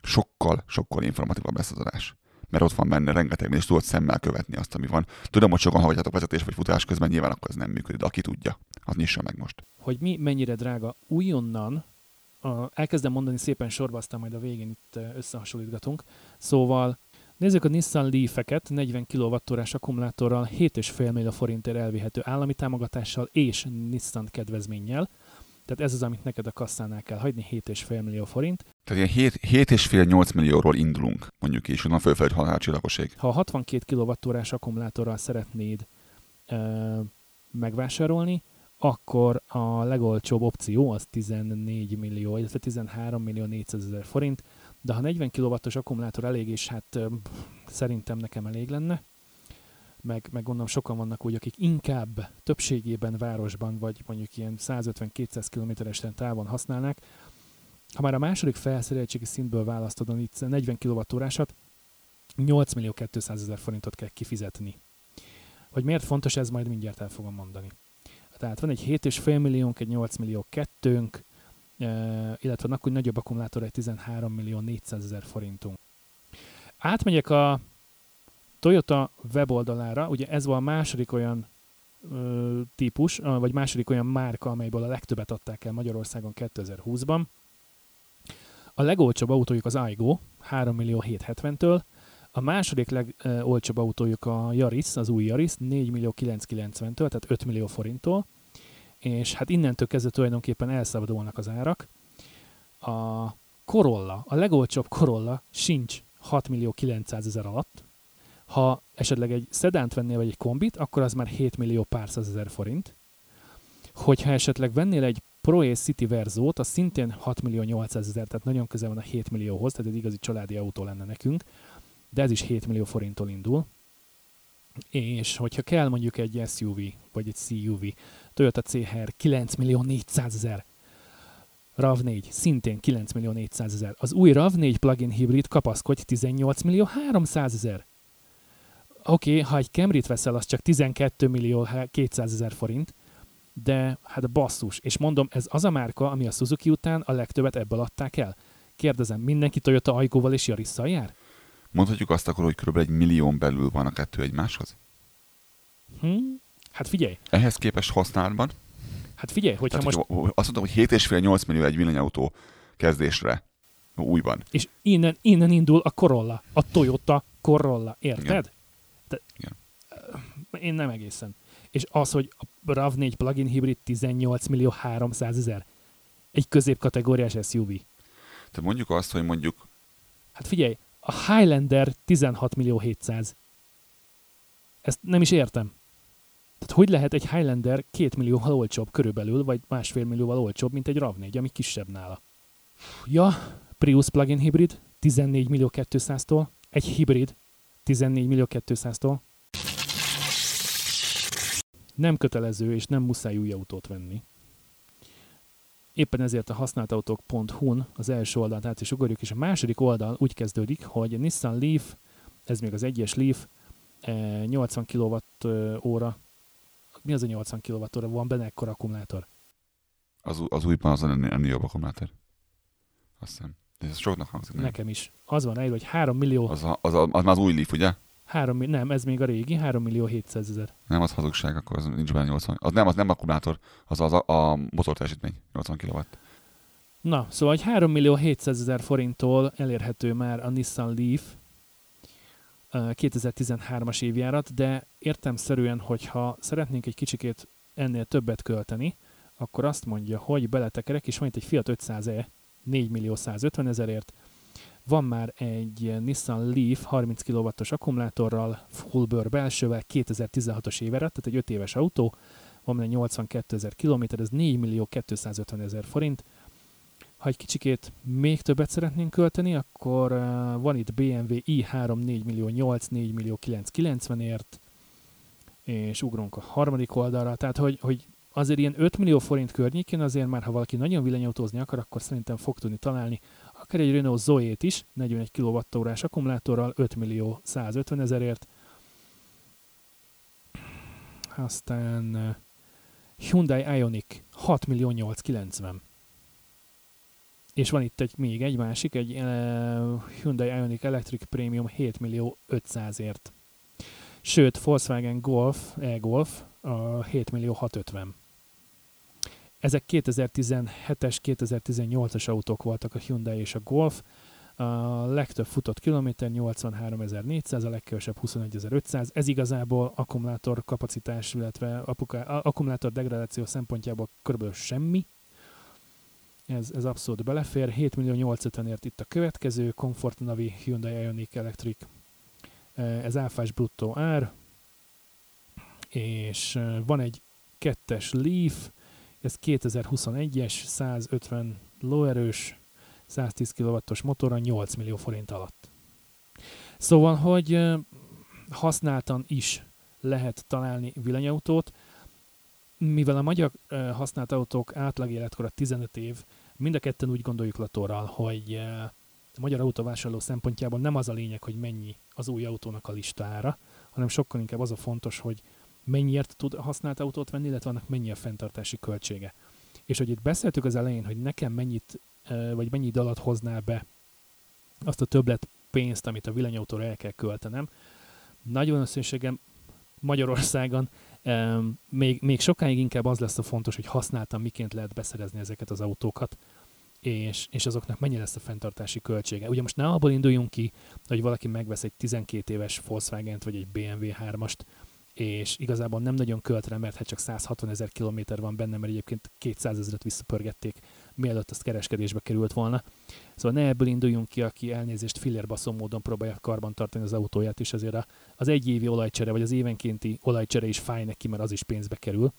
sokkal, sokkal informatívabb lesz az adás mert ott van benne rengeteg, és tudod szemmel követni azt, ami van. Tudom, hogy sokan hallgatjátok vezetés vagy futás közben, nyilván akkor ez nem működik, de aki tudja, az nyissa meg most. Hogy mi mennyire drága újonnan, a, elkezdem mondani szépen sorba, aztán majd a végén itt összehasonlítgatunk. Szóval Nézzük a Nissan Leaf-eket 40 kWh akkumulátorral 7,5 millió forintért elvihető állami támogatással és Nissan kedvezménnyel. Tehát ez az, amit neked a kasszánál kell hagyni, 7,5 millió forint. Tehát ilyen 7,5-8 millióról indulunk, mondjuk is, onnan fölfelé halálcsillagoség. Ha a 62 kWh akkumulátorral szeretnéd ö, megvásárolni, akkor a legolcsóbb opció az 14 millió, illetve 13 millió 400 ezer forint, de ha 40 kW-os akkumulátor elég, és hát ö, szerintem nekem elég lenne, meg, meg gondolom sokan vannak úgy, akik inkább többségében városban, vagy mondjuk ilyen 150-200 km-es távon használnák. Ha már a második felszereltségi szintből választod a 40 kWh-ásat, 8 millió 200 ezer forintot kell kifizetni. Hogy miért fontos, ez majd mindjárt el fogom mondani. Tehát van egy 7,5 milliónk, egy 8 millió kettőnk, illetve vannak úgy nagyobb akkumulátor, egy 13 millió 400 ezer forintunk. Átmegyek a Toyota weboldalára, ugye ez volt a második olyan ö, típus, vagy második olyan márka, amelyből a legtöbbet adták el Magyarországon 2020-ban. A legolcsóbb autójuk az Aigo, 3 millió 770-től, a második legolcsóbb autójuk a Yaris, az új Yaris, 4 millió 990-től, tehát 5 millió forinttól, és hát innentől kezdve tulajdonképpen elszabadulnak az árak. A Corolla, a legolcsóbb Corolla sincs 6 millió 900 ezer alatt, ha esetleg egy szedánt vennél, vagy egy kombit, akkor az már 7 millió pár ezer forint. Hogyha esetleg vennél egy Pro és City Verzót, az szintén 6 millió 800 ezer, tehát nagyon közel van a 7 millióhoz, tehát egy igazi családi autó lenne nekünk, de ez is 7 millió forinttól indul. És hogyha kell mondjuk egy SUV, vagy egy CUV, Toyota CHR 9 millió 400 ezer, RAV4 szintén 9 millió 400 ezer. Az új RAV4 plug-in hibrid kapaszkodj 18 millió 300 ezer oké, okay, ha egy Camry-t veszel, az csak 12 millió 200 ezer forint, de hát basszus. És mondom, ez az a márka, ami a Suzuki után a legtöbbet ebből adták el. Kérdezem, mindenki Toyota Aygoval és Yarisszal jár? Mondhatjuk azt akkor, hogy kb. egy millión belül van a kettő egymáshoz? Hm? Hát figyelj. Ehhez képest használatban? Hát figyelj, hogyha Tehát, most... Hogy azt mondom, hogy 7,5-8 millió egy villanyautó kezdésre újban. És innen, innen indul a Corolla, a Toyota Corolla, érted? Igen. De, Igen. Én nem egészen. És az, hogy a RAV4 plug-in hibrid 18 millió 300 ezer. Egy középkategóriás SUV. Te mondjuk azt, hogy mondjuk... Hát figyelj, a Highlander 16 millió 700. Ezt nem is értem. Tehát hogy lehet egy Highlander 2 millióval olcsóbb körülbelül, vagy másfél millióval olcsóbb, mint egy RAV4, ami kisebb nála? Ja, Prius plug-in hibrid 14 millió 200-tól, egy hibrid 14 millió 200-tól. Nem kötelező és nem muszáj új autót venni. Éppen ezért a használtautók.hu-n az első oldalt át is ugorjuk, és a második oldal úgy kezdődik, hogy Nissan Leaf, ez még az egyes Leaf, 80 kWh, mi az a 80 kWh? Van benne ekkor akkumulátor? Az, az újban az ennél jobb akkumulátor. Azt hiszem. Ez soknak hangzik. Nekem is. Az van egy, hogy 3 millió... Az, a, az, a, az már az új Leaf, ugye? 3, nem, ez még a régi, 3 millió 700 ezer. Nem, az hazugság, akkor az nincs benne 80. Az nem, az nem akkumulátor, az az a, a motorteljesítmény, 80 kW. Na, szóval egy 3 millió 700 ezer forinttól elérhető már a Nissan Leaf 2013-as évjárat, de értemszerűen, hogyha szeretnénk egy kicsikét ennél többet költeni, akkor azt mondja, hogy beletekerek, és van itt egy Fiat 500e 4 millió 150 ezerért, Van már egy Nissan Leaf 30 kW-os akkumulátorral, full bőr belsővel, 2016-os éve, tehát egy 5 éves autó, van egy 82 ezer kilométer, ez 4 millió 250 ezer forint. Ha egy kicsikét még többet szeretnénk költeni, akkor uh, van itt BMW i3 4 millió 8, 4 millió 990 ért, és ugrunk a harmadik oldalra, tehát hogy, hogy azért ilyen 5 millió forint környékén azért már, ha valaki nagyon villanyautózni akar, akkor szerintem fog tudni találni akár egy Renault Zoe-t is, 41 kWh akkumulátorral, 5 millió 150 ezerért. Aztán Hyundai Ioniq 6 millió 890. És van itt egy, még egy másik, egy Hyundai Ioniq Electric Premium 7 millió 500ért. Sőt, Volkswagen Golf, e-Golf a 7 millió 650. Ezek 2017-es, 2018-as autók voltak a Hyundai és a Golf. A legtöbb futott kilométer 83.400, a legkevesebb 21.500. Ez igazából akkumulátor kapacitás, illetve apuka, akkumulátor degradáció szempontjából kb. semmi. Ez, ez abszolút belefér. 7 millió 850 ért itt a következő, Comfort Navi Hyundai Ioniq Electric. Ez áfás bruttó ár. És van egy kettes Leaf, ez 2021-es, 150 lóerős, 110 kW-os motorra 8 millió forint alatt. Szóval, hogy használtan is lehet találni villanyautót, mivel a magyar használt autók átlag életkora 15 év, mind a ketten úgy gondoljuk Latorral, hogy a magyar autóvásárló szempontjából nem az a lényeg, hogy mennyi az új autónak a listára, hanem sokkal inkább az a fontos, hogy mennyiért tud használt autót venni, illetve annak mennyi a fenntartási költsége. És hogy itt beszéltük az elején, hogy nekem mennyit, vagy mennyi idő alatt hoznál be azt a többlet pénzt, amit a villanyautóra el kell költenem. Nagyon összességem Magyarországon um, még, még sokáig inkább az lesz a fontos, hogy használtam, miként lehet beszerezni ezeket az autókat, és, és azoknak mennyi lesz a fenntartási költsége. Ugye most ne abból induljunk ki, hogy valaki megvesz egy 12 éves Volkswagen-t vagy egy BMW 3-ast, és igazából nem nagyon költ rá, mert hát csak 160 ezer kilométer van benne, mert egyébként 200 ezeret visszapörgették, mielőtt azt kereskedésbe került volna. Szóval ne ebből induljunk ki, aki elnézést fillérbaszó módon próbálja karban tartani az autóját, és azért az egy évi olajcsere, vagy az évenkénti olajcsere is fáj neki, mert az is pénzbe kerül.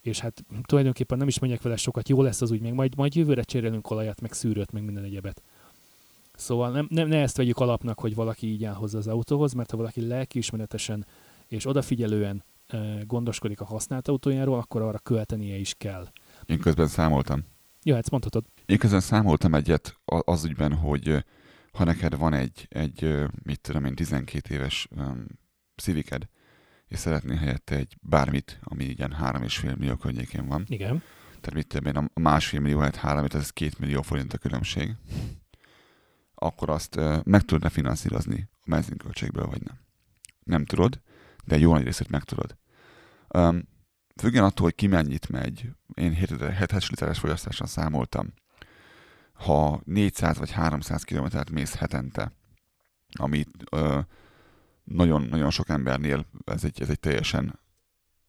És hát tulajdonképpen nem is megyek vele sokat, jó lesz az úgy, még majd, majd jövőre cserélünk olajat, meg szűrőt, meg minden egyebet. Szóval nem, nem, ne ezt vegyük alapnak, hogy valaki így áll hozzá az autóhoz, mert ha valaki lelkiismeretesen és odafigyelően gondoskodik a használt autójáról, akkor arra költenie is kell. Én közben számoltam. Ja, ezt mondhatod. Én közben számoltam egyet az ügyben, hogy ha neked van egy, egy mit tudom én, 12 éves um, Civiced, és szeretnél helyette egy bármit, ami ilyen 3,5 millió környékén van. Igen. Tehát mit tudom én, a másfél millió helyett 3, ez 2 millió forint a különbség. Akkor azt uh, meg tudod-e finanszírozni a benzinköltségből, vagy nem? Nem tudod, de jó nagy részét megtudod. Um, függen attól, hogy ki mennyit megy, én 7 literes fogyasztással számoltam, ha 400 vagy 300 kilométert mész hetente, amit nagyon-nagyon sok embernél ez egy, ez egy teljesen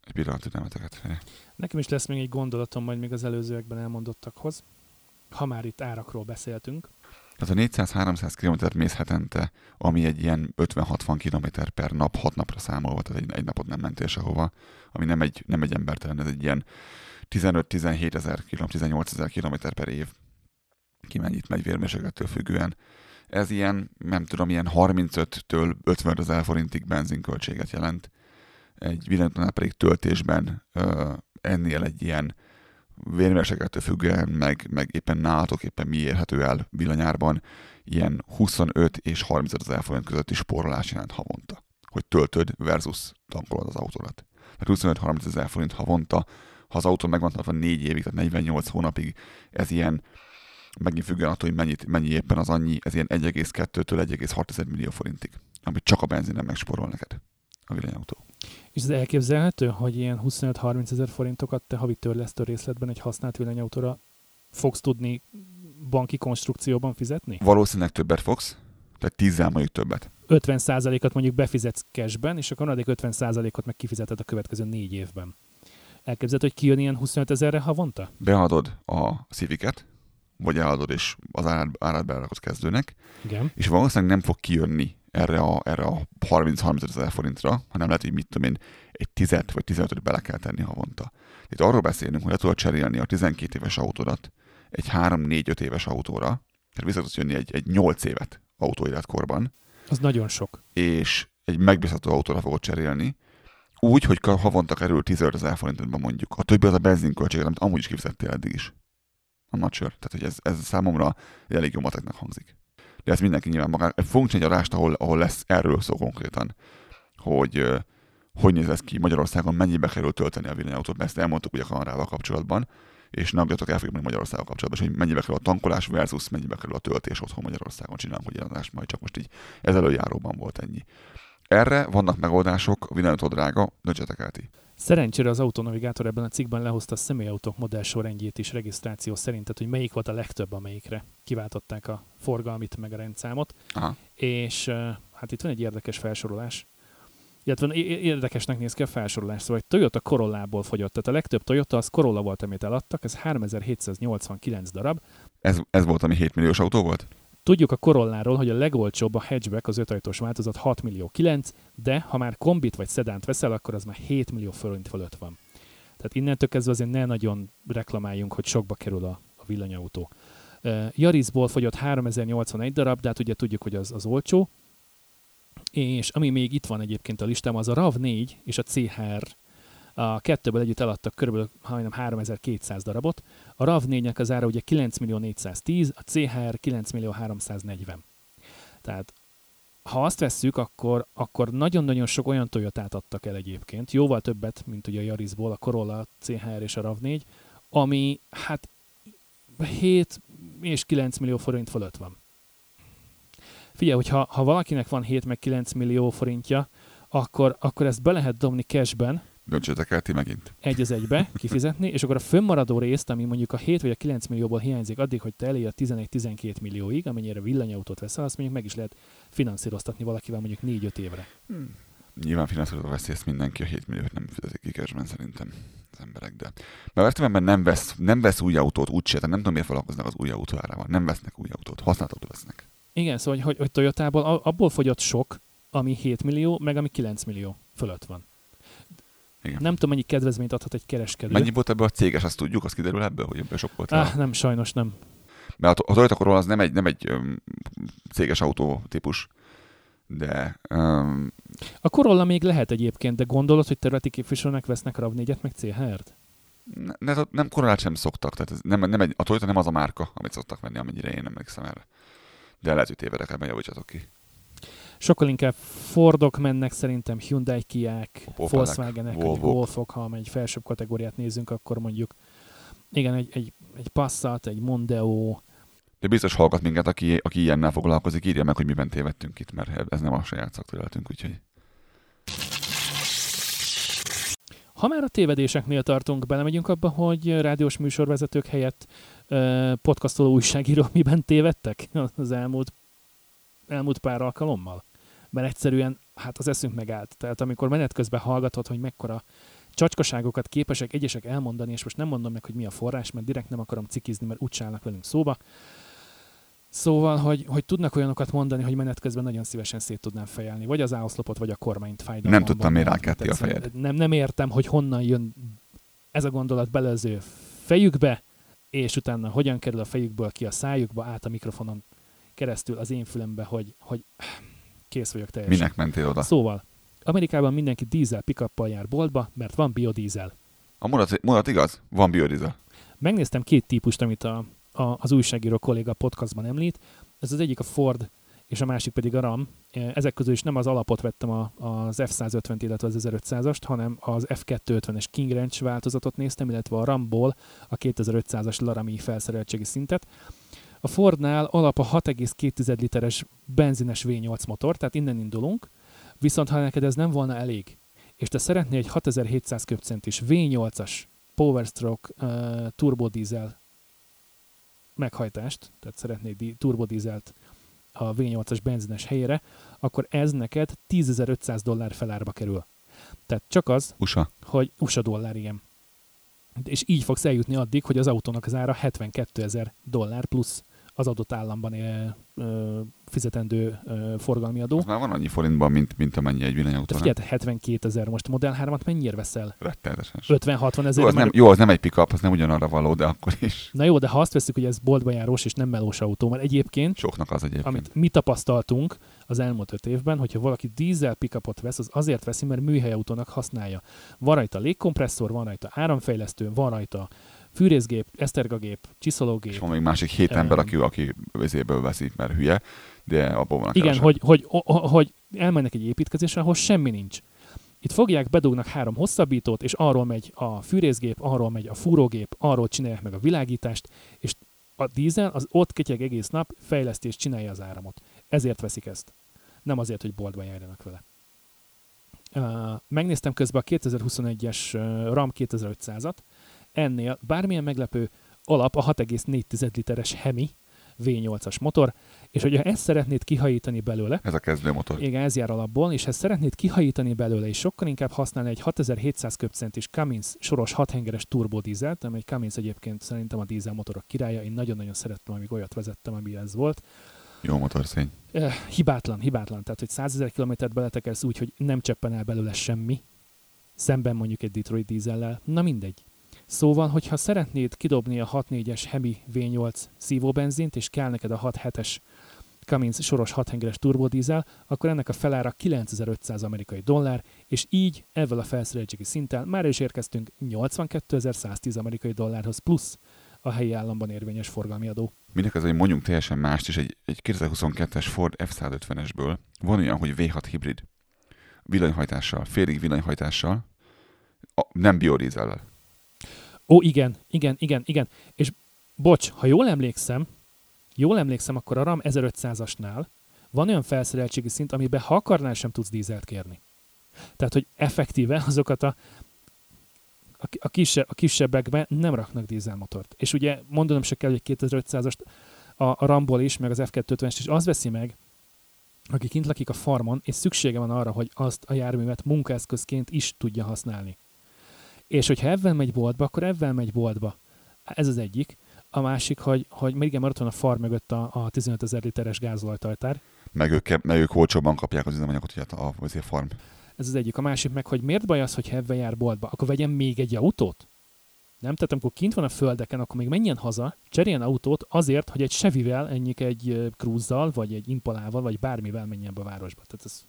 egy pillanat türelmeteket. Nekem is lesz még egy gondolatom majd még az előzőekben elmondottakhoz, ha már itt árakról beszéltünk. Tehát a 400-300 km mész hetente, ami egy ilyen 50-60 km per nap, 6 napra számolva, tehát egy, egy napot nem mentél sehova, ami nem egy, nem egy embertelen, ez egy ilyen 15-17 ezer km, 18 ezer km per év. Ki mennyit megy vérmérséklettől függően. Ez ilyen, nem tudom, ilyen 35-től 50 ezer forintig benzinköltséget jelent. Egy villanytonál pedig töltésben ö, ennél egy ilyen vérmérséklettől függően, meg, meg éppen nálatok éppen mi érhető el villanyárban, ilyen 25 és 35 ezer forint közötti spórolás jelent havonta, hogy töltöd versus tankolod az autódat. Tehát 25-30 ezer forint havonta, ha az autó megvan tartva 4 évig, tehát 48 hónapig, ez ilyen, megint függően attól, hogy mennyit, mennyi éppen az annyi, ez ilyen 1,2-től 1,6 millió forintig, amit csak a benzin nem megspórol neked a villanyautó. És ez elképzelhető, hogy ilyen 25-30 ezer forintokat te havi törlesztő részletben egy használt villanyautóra fogsz tudni banki konstrukcióban fizetni? Valószínűleg többet fogsz, tehát 10 mondjuk többet. 50%-at mondjuk befizetsz cashben, és akkor maradék 50%-ot meg kifizeted a következő négy évben. Elképzelhető, hogy kijön ilyen 25 ezerre havonta? Beadod a civiket, vagy eladod, és az árát, árát berakod kezdőnek, Igen. és valószínűleg nem fog kijönni erre a, erre a 30-35 ezer forintra, hanem lehet, hogy mit tudom én, egy 10 vagy 15 bele kell tenni havonta. Itt arról beszélünk, hogy le tudod cserélni a 12 éves autódat egy 3-4-5 éves autóra, tehát vissza tudsz jönni egy, egy 8 évet autóéletkorban, Az nagyon sok. és egy megbízható autóra fogod cserélni, úgy, hogy havonta kerül 15 ezer forintba mondjuk. A többi az a benzinköltség, amit amúgy is kifizettél eddig is. A not sure. Tehát, hogy ez, ez számomra elég jó mateknak hangzik. De ez mindenki nyilván magán. Fogunk csinálni egy adást, ahol, ahol lesz erről szó konkrétan, hogy hogy néz ez ki Magyarországon, mennyibe kerül tölteni a villanyautót, mert ezt elmondtuk ugye kamerával kapcsolatban, és nem el fogjuk Magyarországon kapcsolatban, és hogy mennyibe kerül a tankolás versus mennyibe kerül a töltés otthon Magyarországon csinálunk ugye adást, majd csak most így ez előjáróban volt ennyi. Erre vannak megoldások, a villanyautó drága, döntsetek el ti. Szerencsére az autonavigátor ebben a cikkben lehozta a személyautók modellsorrendjét is regisztráció szerint, tehát hogy melyik volt a legtöbb, amelyikre kiváltották a forgalmit meg a rendszámot. Aha. És hát itt van egy érdekes felsorolás. Illetve érdekesnek néz ki a felsorolás, szóval egy Toyota Corollából fogyott. Tehát a legtöbb Toyota az Corolla volt, amit eladtak, ez 3789 darab. Ez, ez volt, ami 7 milliós autó volt? Tudjuk a Corolláról, hogy a legolcsóbb a hatchback, az 5 ajtós változat 6 millió 9, de ha már kombit vagy szedánt veszel, akkor az már 7 millió forint fölött van. Tehát innentől kezdve azért ne nagyon reklamáljunk, hogy sokba kerül a, a villanyautó. Uh, Yarisból fogyott 3081 darab, de hát ugye tudjuk, hogy az, az olcsó. És ami még itt van egyébként a listám, az a RAV4 és a CHR. A kettőből együtt eladtak kb. majdnem 3200 darabot. A RAV4-nek az ára ugye 9 millió 410, a CHR 9 millió 340. Tehát ha azt vesszük, akkor, akkor nagyon-nagyon sok olyan Toyotát adtak el egyébként, jóval többet, mint ugye a Yarisból, a Corolla, a CHR és a RAV4, ami hát 7 és 9 millió forint fölött van. Figyelj, hogyha ha valakinek van 7 meg 9 millió forintja, akkor, akkor ezt be lehet dobni cashben, Döntsetek el ti megint. egy az egybe kifizetni, és akkor a fönnmaradó részt, ami mondjuk a 7 vagy a 9 millióból hiányzik addig, hogy te elérj a 11-12 millióig, amennyire villanyautót veszel, azt mondjuk meg is lehet finanszíroztatni valakivel mondjuk 4-5 évre. Nyilván finanszírozva veszi ezt mindenki, a 7 milliót nem fizetik ki cashben szerintem az emberek, de mert legtöbben nem vesz, nem vesz új autót úgyse, tehát nem tudom miért foglalkoznak az új autó árával. Nem vesznek új autót, használt autót vesznek. Igen, szóval, hogy, hogy Toyotából abból fogyott sok, ami 7 millió, meg ami 9 millió fölött van. Igen. Nem tudom, mennyi kedvezményt adhat egy kereskedő. Mennyi volt ebből a céges, azt tudjuk, azt kiderül ebből, hogy ebből sok volt. Ah, Ah. nem, sajnos nem. Mert a, a Toyota Corolla az nem egy, nem egy öm, céges autó típus, de öm, A Corolla még lehet egyébként, de gondolod, hogy területi képviselőnek vesznek RAV4-et, meg CHR-t? ne, ne, nem Corollát sem szoktak, tehát ez nem, nem egy, a Toyota nem az a márka, amit szoktak venni, amennyire én emlékszem erre. De lehet, hogy tévedek, ebben javítsatok ki. Sokkal inkább Fordok mennek szerintem, Hyundai Kiák, Volkswagenek, Volvok. Volvok, ha egy felsőbb kategóriát nézzünk, akkor mondjuk igen, egy, egy, egy Passat, egy Mondeo, De biztos hallgat minket, aki, aki ilyennel foglalkozik, írja meg, hogy miben tévedtünk itt, mert ez nem a saját szakterületünk, úgyhogy. Ha már a tévedéseknél tartunk, belemegyünk abba, hogy rádiós műsorvezetők helyett ö, podcastoló újságírók miben tévedtek az elmúlt, elmúlt pár alkalommal. Mert egyszerűen hát az eszünk megállt. Tehát amikor menet közben hallgatod, hogy mekkora csacskaságokat képesek egyesek elmondani, és most nem mondom meg, hogy mi a forrás, mert direkt nem akarom cikizni, mert úgy állnak velünk szóba. Szóval, hogy, hogy tudnak olyanokat mondani, hogy menet közben nagyon szívesen szét tudnám fejelni, vagy az áoszlopot, vagy a kormányt fájdalmamban. Nem tudtam, miért rákelti a fejed. Nem, nem értem, hogy honnan jön ez a gondolat bele az ő fejükbe, és utána hogyan kerül a fejükből ki a szájukba, át a mikrofonon keresztül az én fülembe, hogy, hogy kész vagyok teljesen. minek mentél oda? Szóval, Amerikában mindenki dízel pickuppal jár boltba, mert van biodízel. A mondat, mondat igaz? Van biodizel. Megnéztem két típust, amit a, a, az újságíró kolléga podcastban említ. Ez az egyik a Ford, és a másik pedig a Ram. Ezek közül is nem az alapot vettem a, az F-150-t, illetve az 1500-ast, hanem az F250-es King Ranch változatot néztem, illetve a Ramból a 2500-as Laramie felszereltségi szintet. A Fordnál alap a 6,2 literes benzines V8 motor, tehát innen indulunk, viszont ha neked ez nem volna elég, és te szeretnél egy 6700 köbcentis V8-as Powerstroke uh, turbodízel meghajtást, tehát szeretnéd di- turbodízelt a V8-as benzines helyére, akkor ez neked 10.500 dollár felárba kerül. Tehát csak az, USA. hogy USA dollár, igen. és így fogsz eljutni addig, hogy az autónak az ára 72 ezer dollár plusz az adott államban ö, ö, fizetendő ö, forgalmi adó. Az már van annyi forintban, mint, mint amennyi egy villanyautó. Tehát figyelj, 72 ezer, most Model 3-at mennyire veszel? Rettenetesen. 50-60 ezer. Jó, az nem, jó, az nem egy pickup, az nem ugyanarra való, de akkor is. Na jó, de ha azt veszük, hogy ez boltba járós és nem melós autó, mert egyébként, Soknak az egyébként. amit mi tapasztaltunk az elmúlt öt évben, hogyha valaki dízel pickupot vesz, az azért veszi, mert műhelyautónak használja. Van rajta légkompresszor, van rajta áramfejlesztő, van rajta fűrészgép, esztergagép, És csiszológép. van még másik hét Em. ember, aki, aki vezéből veszi, mert hülye, de abból van Igen, hogy, hogy, hogy, elmennek egy építkezésre, ahol semmi nincs. Itt fogják, bedugnak három hosszabbítót, és arról megy a fűrészgép, arról megy a fúrógép, arról csinálják meg a világítást, és a dízel az ott ketyeg egész nap, fejleszti és csinálja az áramot. Ezért veszik ezt. Nem azért, hogy boltban járjanak vele. Uh, megnéztem közben a 2021-es uh, RAM 2500-at. Ennél bármilyen meglepő alap a 6,4 literes Hemi V8-as motor, és hogyha ezt szeretnéd kihajítani belőle, Ez a kezdőmotor. igen, ez jár alapból, és ha szeretnéd kihajítani belőle, és sokkal inkább használni egy 6700 köbcentis Cummins soros 6 hengeres turbodízelt, ami egy Cummins egyébként szerintem a dízelmotorok királya, én nagyon-nagyon szerettem, amíg olyat vezettem, ami ez volt. Jó motorszény. Eh, hibátlan, hibátlan, tehát hogy 100 ezer kilométert beletekersz úgy, hogy nem cseppen el belőle semmi, szemben mondjuk egy Detroit dízellel, na mindegy. Szóval, hogyha szeretnéd kidobni a 6.4-es Hemi V8 szívóbenzint, és kell neked a 6.7-es Cummins soros 6 hengeres turbodízel, akkor ennek a felára 9500 amerikai dollár, és így ezzel a felszereltségi szinttel már is érkeztünk 82.110 amerikai dollárhoz plusz a helyi államban érvényes forgalmi adó. Mindek az, hogy mondjunk teljesen mást, és egy, egy 2022-es Ford F-150-esből van olyan, hogy V6 hibrid. Villanyhajtással, félig villanyhajtással, a, nem biodízellel. Ó, igen, igen, igen, igen. És bocs, ha jól emlékszem, jól emlékszem, akkor a RAM 1500-asnál van olyan felszereltségi szint, amiben ha akarnál, sem tudsz dízelt kérni. Tehát, hogy effektíve azokat a, a, a, kisebb, a kisebbekbe nem raknak dízelmotort. És ugye mondanom se kell, hogy 2500-ast a, a Ramból is, meg az F250-est is az veszi meg, aki kint lakik a farmon, és szüksége van arra, hogy azt a járművet munkaeszközként is tudja használni. És hogyha ebben megy boltba, akkor ebben megy boltba. Ez az egyik. A másik, hogy, hogy még igen, ott van a farm mögött a, a 15 ezer literes gázolajtajtár. Meg ők, meg ők olcsóbban kapják az üzemanyagot, hogy a, a, a farm. Ez az egyik. A másik meg, hogy miért baj az, hogy ebben jár boltba? Akkor vegyen még egy autót? Nem? Tehát amikor kint van a földeken, akkor még menjen haza, cseréljen autót azért, hogy egy Chevyvel, ennyik egy ö, Cruze-zal, vagy egy Impalával, vagy bármivel menjen be a városba. Tehát ez...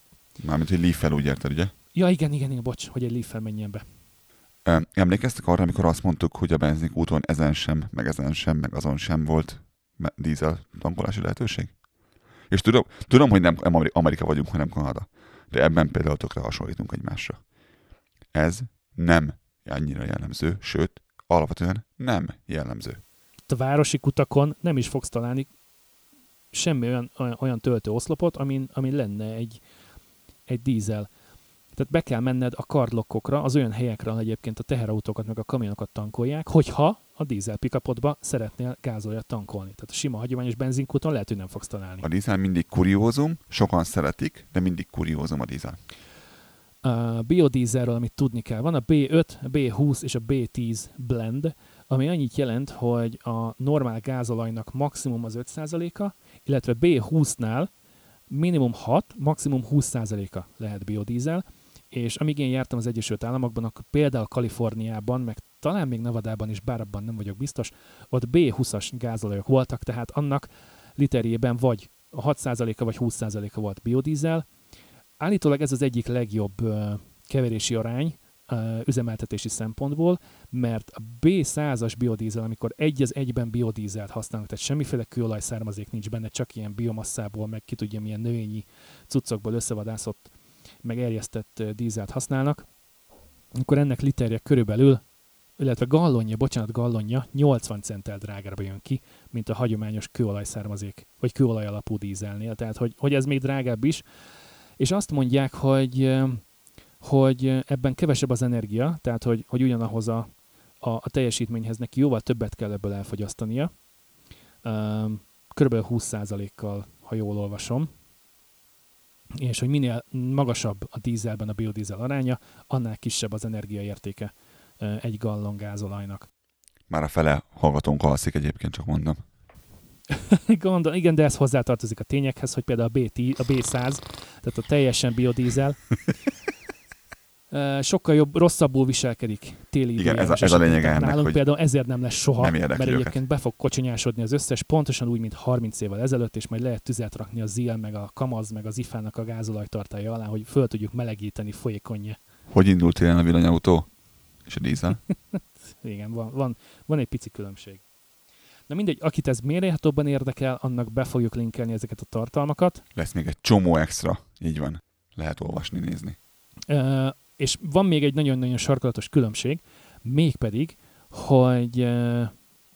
Mármint, hogy Leaf-fel úgy érted, ugye? Ja, igen, igen, igen, bocs, hogy egy leaf menjen be. Emlékeztek arra, amikor azt mondtuk, hogy a benzink úton ezen sem, meg ezen sem, meg azon sem volt dízel tankolási lehetőség? És tudom, tudom hogy nem Ameri- Amerika vagyunk, hanem Kanada. De ebben például tökre hasonlítunk egymásra. Ez nem annyira jellemző, sőt, alapvetően nem jellemző. Itt a városi kutakon nem is fogsz találni semmi olyan, olyan töltőoszlopot, amin, amin lenne egy, egy dízel. Tehát be kell menned a kardlokkokra, az olyan helyekre, ahol egyébként a teherautókat meg a kamionokat tankolják, hogyha a dízel pickupodba szeretnél gázoljat tankolni. Tehát a sima hagyományos benzinkúton lehet, hogy nem fogsz találni. A dízel mindig kuriózum, sokan szeretik, de mindig kuriózum a dízel. A biodízelről, amit tudni kell, van a B5, a B20 és a B10 blend, ami annyit jelent, hogy a normál gázolajnak maximum az 5%-a, illetve B20-nál minimum 6, maximum 20%-a lehet biodízel, és amíg én jártam az Egyesült Államokban, akkor például Kaliforniában, meg talán még Nevadában is, bár abban nem vagyok biztos, ott B20-as gázolajok voltak, tehát annak literjében vagy a 6%-a vagy 20%-a volt biodízel. Állítólag ez az egyik legjobb keverési arány üzemeltetési szempontból, mert a B100-as biodízel, amikor egy az egyben biodízelt használnak, tehát semmiféle kőolaj származék nincs benne, csak ilyen biomasszából, meg ki tudja milyen növényi cuccokból összevadászott, meg erjesztett dízelt használnak, akkor ennek literje körülbelül, illetve gallonja, bocsánat, gallonja 80 centtel drágára jön ki, mint a hagyományos kőolaj származék, vagy kőolaj alapú dízelnél, tehát hogy, hogy ez még drágább is, és azt mondják, hogy, hogy ebben kevesebb az energia, tehát hogy, hogy ugyanahoz a, a, a teljesítményhez neki jóval többet kell ebből elfogyasztania, körülbelül 20%-kal, ha jól olvasom, és hogy minél magasabb a dízelben a biodízel aránya, annál kisebb az energiaértéke egy gallon gázolajnak. Már a fele hallgatónk alszik egyébként, csak mondom. Gondol, igen, de ez hozzátartozik a tényekhez, hogy például a, B10, a B100, tehát a teljesen biodízel, sokkal jobb, rosszabbul viselkedik téli Igen, ez a, ez a lényeg ennek, Nálunk hogy például ezért nem lesz soha, nem mert egyébként őket. be fog kocsonyásodni az összes, pontosan úgy, mint 30 évvel ezelőtt, és majd lehet tüzet rakni a ZIL, meg a Kamaz, meg az IFA-nak a gázolajtartája alá, hogy föl tudjuk melegíteni folyékonyja. Hogy indult ilyen a villanyautó? És a dízel? Igen, van, van, van egy pici különbség. Na mindegy, akit ez mérehatóban érdekel, annak be fogjuk linkelni ezeket a tartalmakat. Lesz még egy csomó extra, így van. Lehet olvasni, nézni. És van még egy nagyon-nagyon sarkalatos különbség, mégpedig, hogy ö,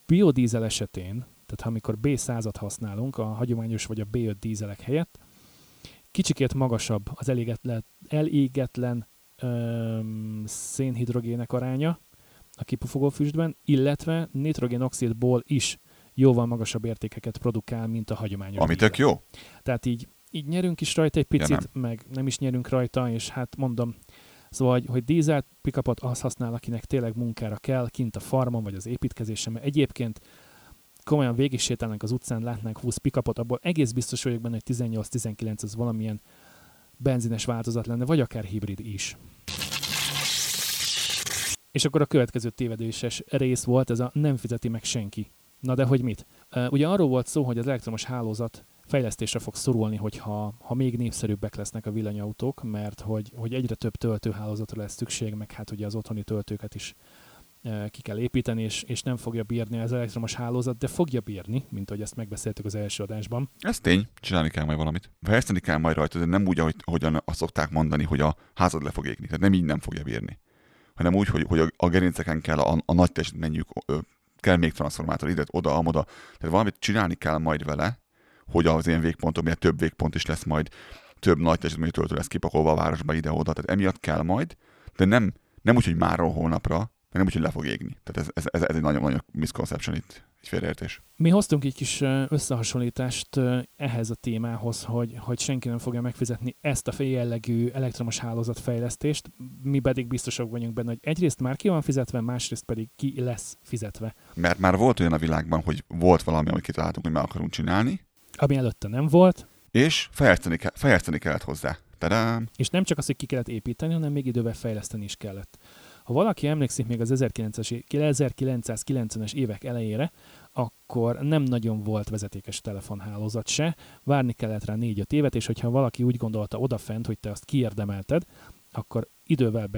biodízel esetén, tehát ha amikor B100-at használunk, a hagyományos vagy a B5 dízelek helyett, kicsikét magasabb az elégetlen, elégetlen öm, szénhidrogének aránya a kipufogófüstben, illetve nitrogénoxidból is jóval magasabb értékeket produkál, mint a hagyományos Ami tök jó. Tehát így, így nyerünk is rajta egy picit, Ja, ja, meg nem is nyerünk rajta, és hát mondom, szóval, hogy, hogy dízel pickupot az használ, akinek tényleg munkára kell, kint a farmon, vagy az építkezésen, mert egyébként komolyan végig sétálnánk az utcán, látnánk 20 pickupot, abból egész biztos vagyok benne, hogy 18-19 az valamilyen benzines változat lenne, vagy akár hibrid is. És akkor a következő tévedéses rész volt, ez a nem fizeti meg senki. Na de hogy mit? Ugye arról volt szó, hogy az elektromos hálózat fejlesztésre fog szorulni, hogyha ha még népszerűbbek lesznek a villanyautók, mert hogy, hogy egyre több töltőhálózatra lesz szükség, meg hát ugye az otthoni töltőket is ki kell építeni, és, és nem fogja bírni az elektromos hálózat, de fogja bírni, mint ahogy ezt megbeszéltük az első adásban. Ez tény, csinálni kell majd valamit. Fejleszteni kell majd rajta, de nem úgy, ahogy, hogyan azt szokták mondani, hogy a házad le fog égni. Tehát nem így nem fogja bírni. Hanem úgy, hogy, hogy a, a gerinceken kell a, a nagy teljesítményük, ö, kell még transformátor, ide, oda, amoda. Tehát valamit csinálni kell majd vele, hogy az ilyen végpontok, mert több végpont is lesz majd, több nagy teljesítményű töltő lesz kipakolva a városba ide-oda. Tehát emiatt kell majd, de nem, nem úgy, hogy máról holnapra, nem úgy, hogy le fog égni. Tehát ez, ez, ez, egy nagyon nagyon misconception itt, egy félreértés. Mi hoztunk egy kis összehasonlítást ehhez a témához, hogy, hogy senki nem fogja megfizetni ezt a jellegű elektromos hálózatfejlesztést, mi pedig biztosak vagyunk benne, hogy egyrészt már ki van fizetve, másrészt pedig ki lesz fizetve. Mert már volt olyan a világban, hogy volt valami, amit kitaláltunk, hogy meg akarunk csinálni, Ami előtte nem volt, és fejleszteni, ke- fejleszteni kellett hozzá. Tadám! és nem csak az, hogy ki kellett építeni, hanem még idővel fejleszteni is kellett. Ha valaki emlékszik még az 1900-es 1990-es évek elejére, akkor nem nagyon volt vezetékes telefonhálózat se, várni kellett rá 4-5 évet, és hogyha valaki úgy gondolta odafent, hogy te azt kiérdemelted, akkor idővel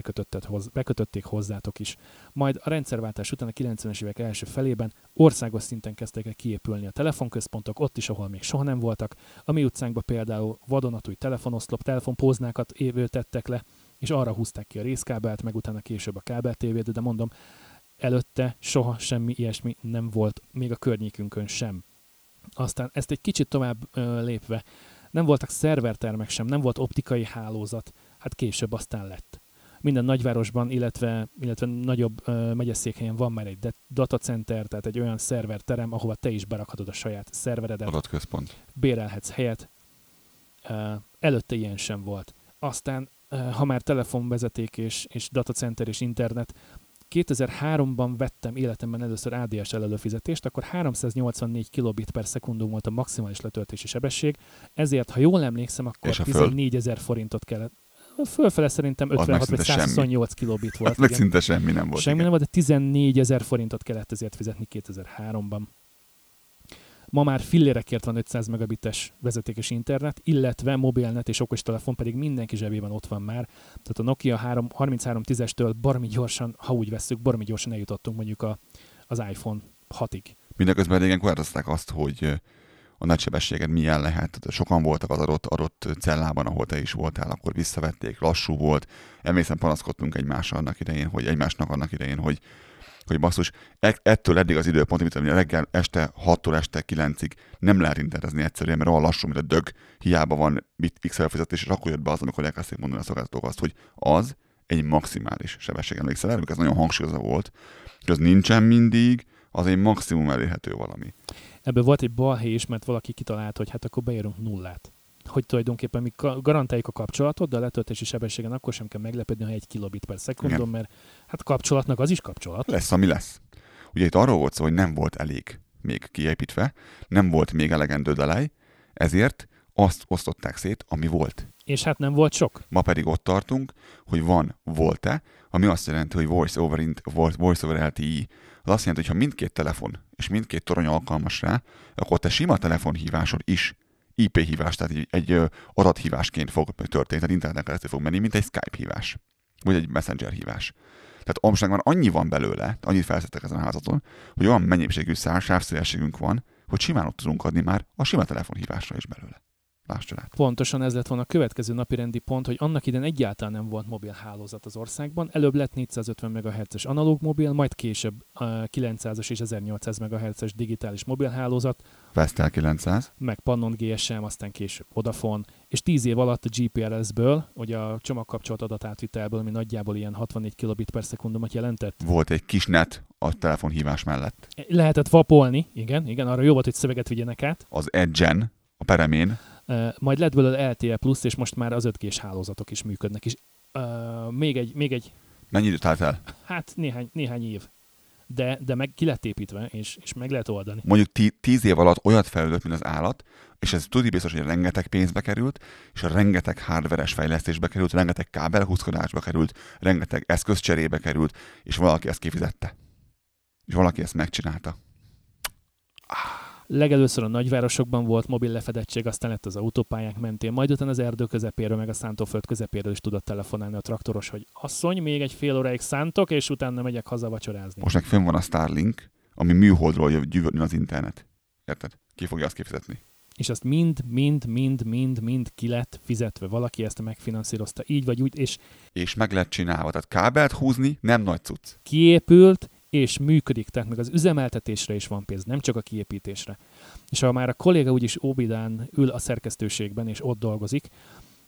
hoz, bekötötték hozzátok is. Majd a rendszerváltás után a 90-es évek első felében országos szinten kezdtek el kiépülni a telefonközpontok, ott is, ahol még soha nem voltak. A mi utcánkban például vadonatúj telefonoszlop, telefonpóznákat évő tettek le, és arra húzták ki a részkábelt, meg utána később a kábeltévét, de mondom, előtte soha semmi ilyesmi nem volt, még a környékünkön sem. Aztán ezt egy kicsit tovább ö, lépve, nem voltak szervertermek sem, nem volt optikai hálózat, hát később aztán lett. Minden nagyvárosban, illetve, illetve nagyobb ö, megyeszékhelyen van már egy datacenter, tehát egy olyan szerverterem, ahova te is berakhatod a saját szerveredet, Adatközpont. bérelhetsz helyet. Ö, előtte ilyen sem volt. Aztán, ha már telefonvezeték és, és datacenter és internet, 2003-ban vettem életemben először ADSL előfizetést, akkor 384 kilobit per szekundum volt a maximális letöltési sebesség, ezért, ha jól emlékszem, akkor És a föl? 14 ezer forintot kellett. Fölfele szerintem Az 56 vagy meg szinte semmi. 128 kilobit volt. Igen. szinte semmi nem volt. Semmi igen. nem volt, de 14 ezer forintot kellett ezért fizetni 2003-ban. Ma már fillérekért van 500 megabites vezetékes internet, illetve mobilnet és okostelefon pedig mindenki zsebében ott van már. Tehát a Nokia 3, 3310-estől baromi gyorsan, ha úgy vesszük, baromi gyorsan eljutottunk mondjuk a, az iPhone 6-ig. Mindeközben régen korlátozták azt, hogy a nagysebességed milyen lehet. Sokan voltak az adott, adott cellában, ahol te is voltál, akkor visszavették, lassú volt. Emlékszem, panaszkodtunk egymásra annak idején, hogy egymásnak annak idején, hogy hogy basszus, e- ettől eddig az időpont, mint amilyen reggel este 6-tól este 9-ig nem lehet internetezni egyszerűen, mert olyan lassú, mint a dög, hiába van bit x előfizetés, és akkor jött be az, amikor elkezdték mondani a szolgáltatók azt, hogy az egy maximális sebesség. Emlékszel erre, ez nagyon hangsúlyozva volt, hogy az nincsen mindig, az egy maximum elérhető valami. Ebből volt egy balhé is, mert valaki kitalált, hogy hát akkor beérünk nullát. Hogy tulajdonképpen mi garantáljuk a kapcsolatot, de a letöltési sebességen akkor sem kell meglepődni, ha egy kilobit per szekundum, Igen. mert hát kapcsolatnak az is kapcsolat. Lesz, ami lesz. Ugye itt arról volt szó, hogy nem volt elég még kiépítve, nem volt még elegendő delay, ezért azt osztották szét, ami volt. És hát nem volt sok. Ma pedig ott tartunk, hogy van volt-e, ami azt jelenti, hogy voice over, int, voice voice over LTE. Az azt jelenti, hogy ha mindkét telefon és mindkét torony alkalmas rá, akkor te sima telefonhívásod is IP hívás, tehát egy, egy adathívásként fog történni, tehát interneten keresztül fog menni, mint egy Skype hívás, vagy egy Messenger hívás. Tehát amosság már annyi van belőle, annyit felszettek ezen a házaton, hogy olyan mennyiségű sávszélességünk van, hogy simán ott tudunk adni már a sima telefonhívásra is belőle. Láss csodát. Pontosan ez lett volna a következő napi rendi pont, hogy annak idején egyáltalán nem volt mobil hálózat az országban. Előbb lett 450 MHz-es analóg mobil, majd később uh, 900-as és 1800 MHz-es digitális mobilhálózat, Vestel 900. meg Pannon GSM, aztán később Vodafone, és 10 év alatt a GPRS-ből, ugye a csomagkapcsolat adatátvitelből, ami nagyjából ilyen 64 kilobit per szekundumot jelentett, Volt egy kis net a telefonhívás mellett. lehetett vapolni, igen, igen, arra jó volt, hogy szöveget vigyenek át, Az Edgen, a peremén, majd lett belőle LTE Plus, és most már az 5 g hálózatok is működnek. És uh, még egy, még egy, mennyi időt állt el? hát néhány, néhány év. De, de meg ki lett építve, és, és meg lehet oldani. Mondjuk tí- tíz év alatt olyat fejlődött, mint az állat, és ez tudni biztos, hogy rengeteg pénzbe került, és rengeteg hardveres fejlesztésbe került, rengeteg kábelhúzkodásba került, rengeteg eszközcserébe került, és valaki ezt kifizette. És valaki ezt megcsinálta. Legelőször a nagyvárosokban volt mobil lefedettség, aztán lett az autópályák mentén, majd utána az erdő közepéről, meg a szántóföld közepéről is tudott telefonálni a traktoros, hogy asszony, még egy fél óráig szántok, és utána megyek haza vacsorázni. Most meg fönn van a Starlink, ami műholdról jön az internet. Érted? Ki fogja azt kifizetni? És azt mind, mind, mind, mind, mind ki lett fizetve. Valaki ezt megfinanszírozta így vagy úgy, és És meg lett csinálva. Tehát kábelt húzni nem nagy cucc. kiépült, és működik, tehát meg az üzemeltetésre is van pénz, nem csak a kiépítésre. És ha már a kolléga úgyis Óbidán ül a szerkesztőségben, és ott dolgozik,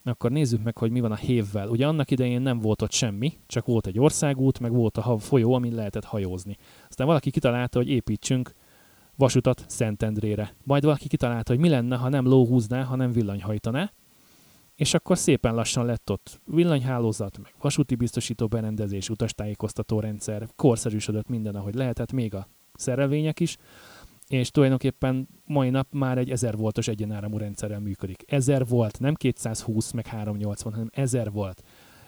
akkor nézzük meg, hogy mi van a hévvel. Ugye annak idején nem volt ott semmi, csak volt egy országút, meg volt a folyó, amin lehetett hajózni. Aztán valaki kitalálta, hogy építsünk vasutat Szentendrére. Majd valaki kitalálta, hogy mi lenne, ha nem ló húzná, hanem villany hajtaná. És akkor szépen lassan lett ott villanyhálózat, meg vasúti biztosító berendezés, utastájékoztató rendszer, korszerűsödött minden, ahogy lehetett, még a szerelvények is, és tulajdonképpen mai nap már egy 1000 voltos egyenáramú rendszerrel működik. 1000 volt, nem 220 meg 380, hanem 1000 volt.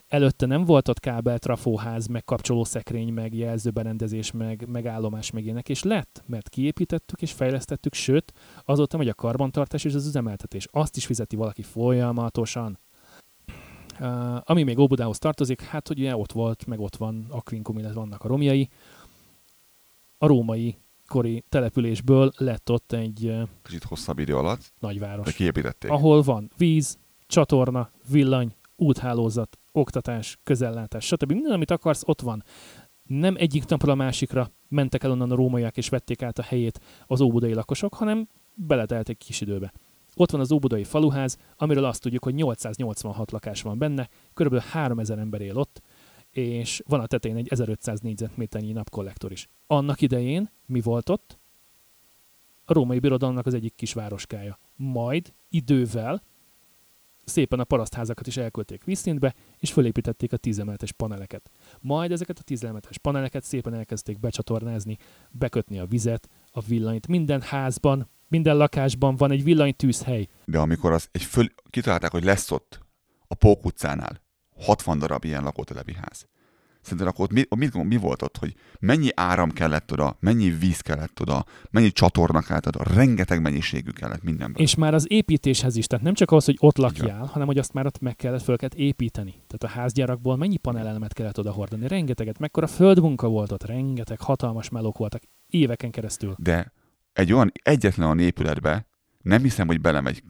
Előtte nem volt ott kábel, trafóház, meg kapcsolószekrény, meg jelzőberendezés, meg, meg állomás, meg ilyenek, és lett, mert kiépítettük és fejlesztettük, sőt, azóta megy a karbantartás és az üzemeltetés. Azt is fizeti valaki folyamatosan. Uh, ami még Óbudához tartozik, hát hogy ugye ott volt, meg ott van Aquincum, illetve vannak a romjai. A római kori településből lett ott egy Kicsit hosszabb idő alatt, de nagyváros, kiépítették. ahol van víz, csatorna, villany, úthálózat, oktatás, közellátás, stb. Minden, amit akarsz, ott van. Nem egyik napra a másikra mentek el onnan a rómaiak és vették át a helyét az óbudai lakosok, hanem beletelt egy kis időbe. Ott van az óbudai faluház, amiről azt tudjuk, hogy 886 lakás van benne, kb. 3000 ember él ott, és van a tetején egy 1500 négyzetméternyi napkollektor is. Annak idején mi volt ott? A római birodalomnak az egyik kis városkája. Majd idővel szépen a parasztházakat is elkölték vízszintbe, és fölépítették a tízemeletes paneleket. Majd ezeket a tízemeletes paneleket szépen elkezdték becsatornázni, bekötni a vizet, a villanyt. Minden házban, minden lakásban van egy villanytűzhely. De amikor az egy föl, kitalálták, hogy lesz ott a Pók utcánál 60 darab ilyen lakótelepi ház. Szerinted akkor ott mi, mi, mi volt ott, hogy mennyi áram kellett oda, mennyi víz kellett oda, mennyi csatorna kellett oda, rengeteg mennyiségű kellett mindenből. És már az építéshez is, tehát nem csak ahhoz, hogy ott lakjál, hanem hogy azt már ott meg kellett, föl kellett építeni. Tehát a házgyárakból mennyi panelelemet kellett oda hordani, rengeteget, mekkora földmunka volt ott, rengeteg hatalmas melók voltak éveken keresztül. De egy olyan egyetlen olyan épületbe nem hiszem, hogy belemegy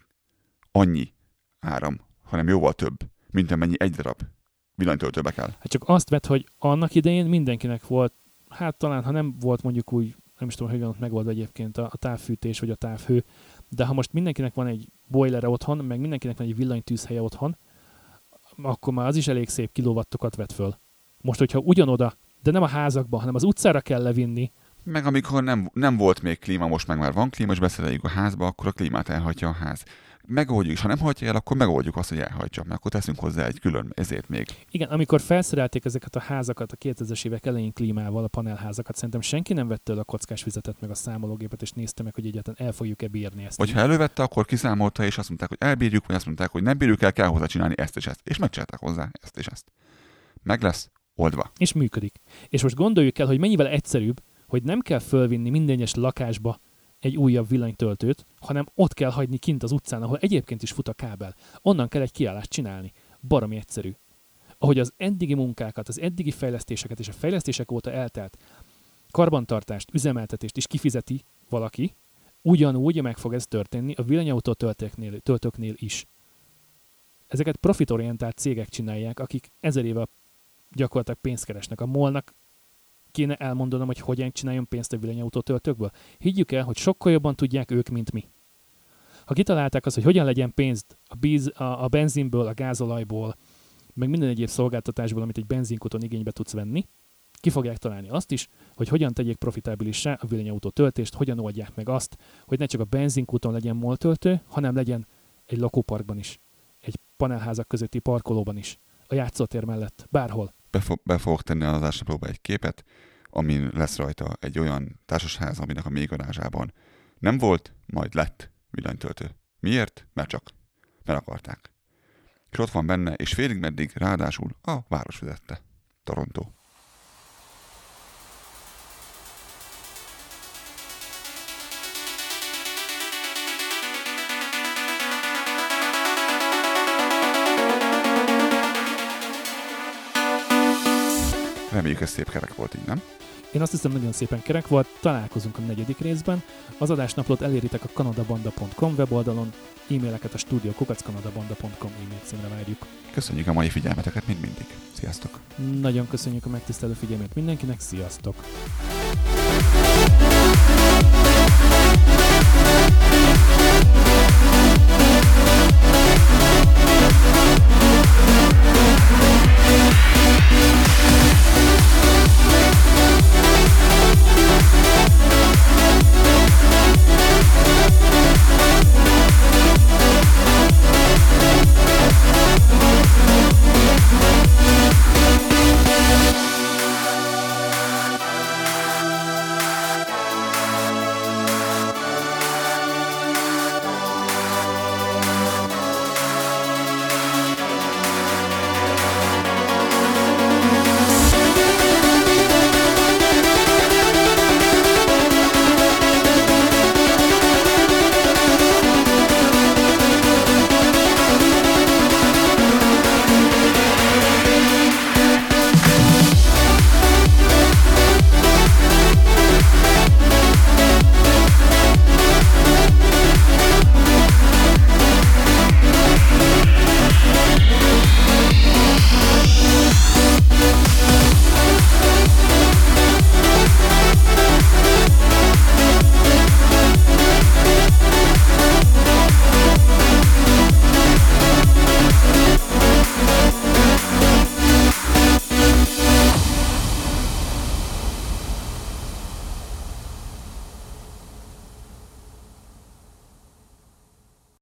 annyi áram, hanem jóval több, mint amennyi egy darab villanytöltőbe kell. Hát csak azt vett, hogy annak idején mindenkinek volt, hát talán ha nem volt mondjuk úgy, nem is tudom, hogy ott megoldva egyébként a, a távfűtés vagy a távhő, de ha most mindenkinek van egy boilere otthon, meg mindenkinek van egy villanytűzhelye otthon, akkor már az is elég szép kilowattokat vet föl. Most, hogyha ugyanoda, de nem a házakba, hanem az utcára kell levinni, Meg amikor nem, nem volt még klíma, most meg már van klíma, és beszereljük a házba, akkor a klímát elhagyja a ház. Megoldjuk, és ha nem hagyja el, akkor megoldjuk azt, hogy elhagyja, mert akkor teszünk hozzá egy külön, ezért még. Igen, amikor felszerelték ezeket a házakat a 2000-es évek elején klímával, a panelházakat, szerintem senki nem vette el a kockás fizetet meg a számológépet, és nézte meg, hogy egyáltalán el fogjuk-e bírni ezt. Vagy ha elővette, akkor kiszámolta, és azt mondták, hogy elbírjuk, vagy azt mondták, hogy nem bírjuk el, kell hozzá csinálni ezt és ezt. És megcsinálták hozzá ezt és ezt. Meg lesz oldva. És működik. És most gondoljuk el, hogy mennyivel egyszerűbb, hogy nem kell fölvinni minden egyes lakásba egy újabb villanytöltőt, hanem ott kell hagyni kint az utcán, ahol egyébként is fut a kábel. Onnan kell egy kiállást csinálni. Baromi egyszerű. Ahogy az eddigi munkákat, az eddigi fejlesztéseket és a fejlesztések óta eltelt karbantartást, üzemeltetést is kifizeti valaki, ugyanúgy meg fog ez történni a villanyautó töltőknél, töltőknél is. Ezeket profitorientált cégek csinálják, akik ezer éve gyakorlatilag pénzt keresnek. A molnak kéne elmondanom, hogy hogyan csináljon pénzt a villanyautó töltőkből? Higgyük el, hogy sokkal jobban tudják ők, mint mi. Ha kitalálták azt, hogy hogyan legyen pénzt a, bíz, a, a benzinből, a gázolajból, meg minden egyéb szolgáltatásból, amit egy benzinkuton igénybe tudsz venni, ki fogják találni azt is, hogy hogyan tegyék profitábilissá a villanyautó töltést, hogyan oldják meg azt, hogy ne csak a benzinkúton legyen moltöltő, hanem legyen egy lakóparkban is, egy panelházak közötti parkolóban is, a játszótér mellett, bárhol. Be, fo- be fogok tenni az ásnaplóba egy képet, amin lesz rajta egy olyan társasház, aminek a mélygarázsában nem volt, majd lett villanytöltő. Miért? Mert csak. Mert akarták. És ott van benne, és félig meddig ráadásul a város vezette. Toronto. Reméljük ez szép kerek volt így, nem? Én azt hiszem, nagyon szépen kerek volt, találkozunk a negyedik részben. Az adásnaplót eléritek a kanadabanda.com weboldalon, e-maileket a stúdió kukackanadabanda.com e-mail címre várjuk. Köszönjük a mai figyelmeteket, mint mindig. Sziasztok! Nagyon köszönjük a megtisztelő figyelmet mindenkinek, sziasztok! We'll Thank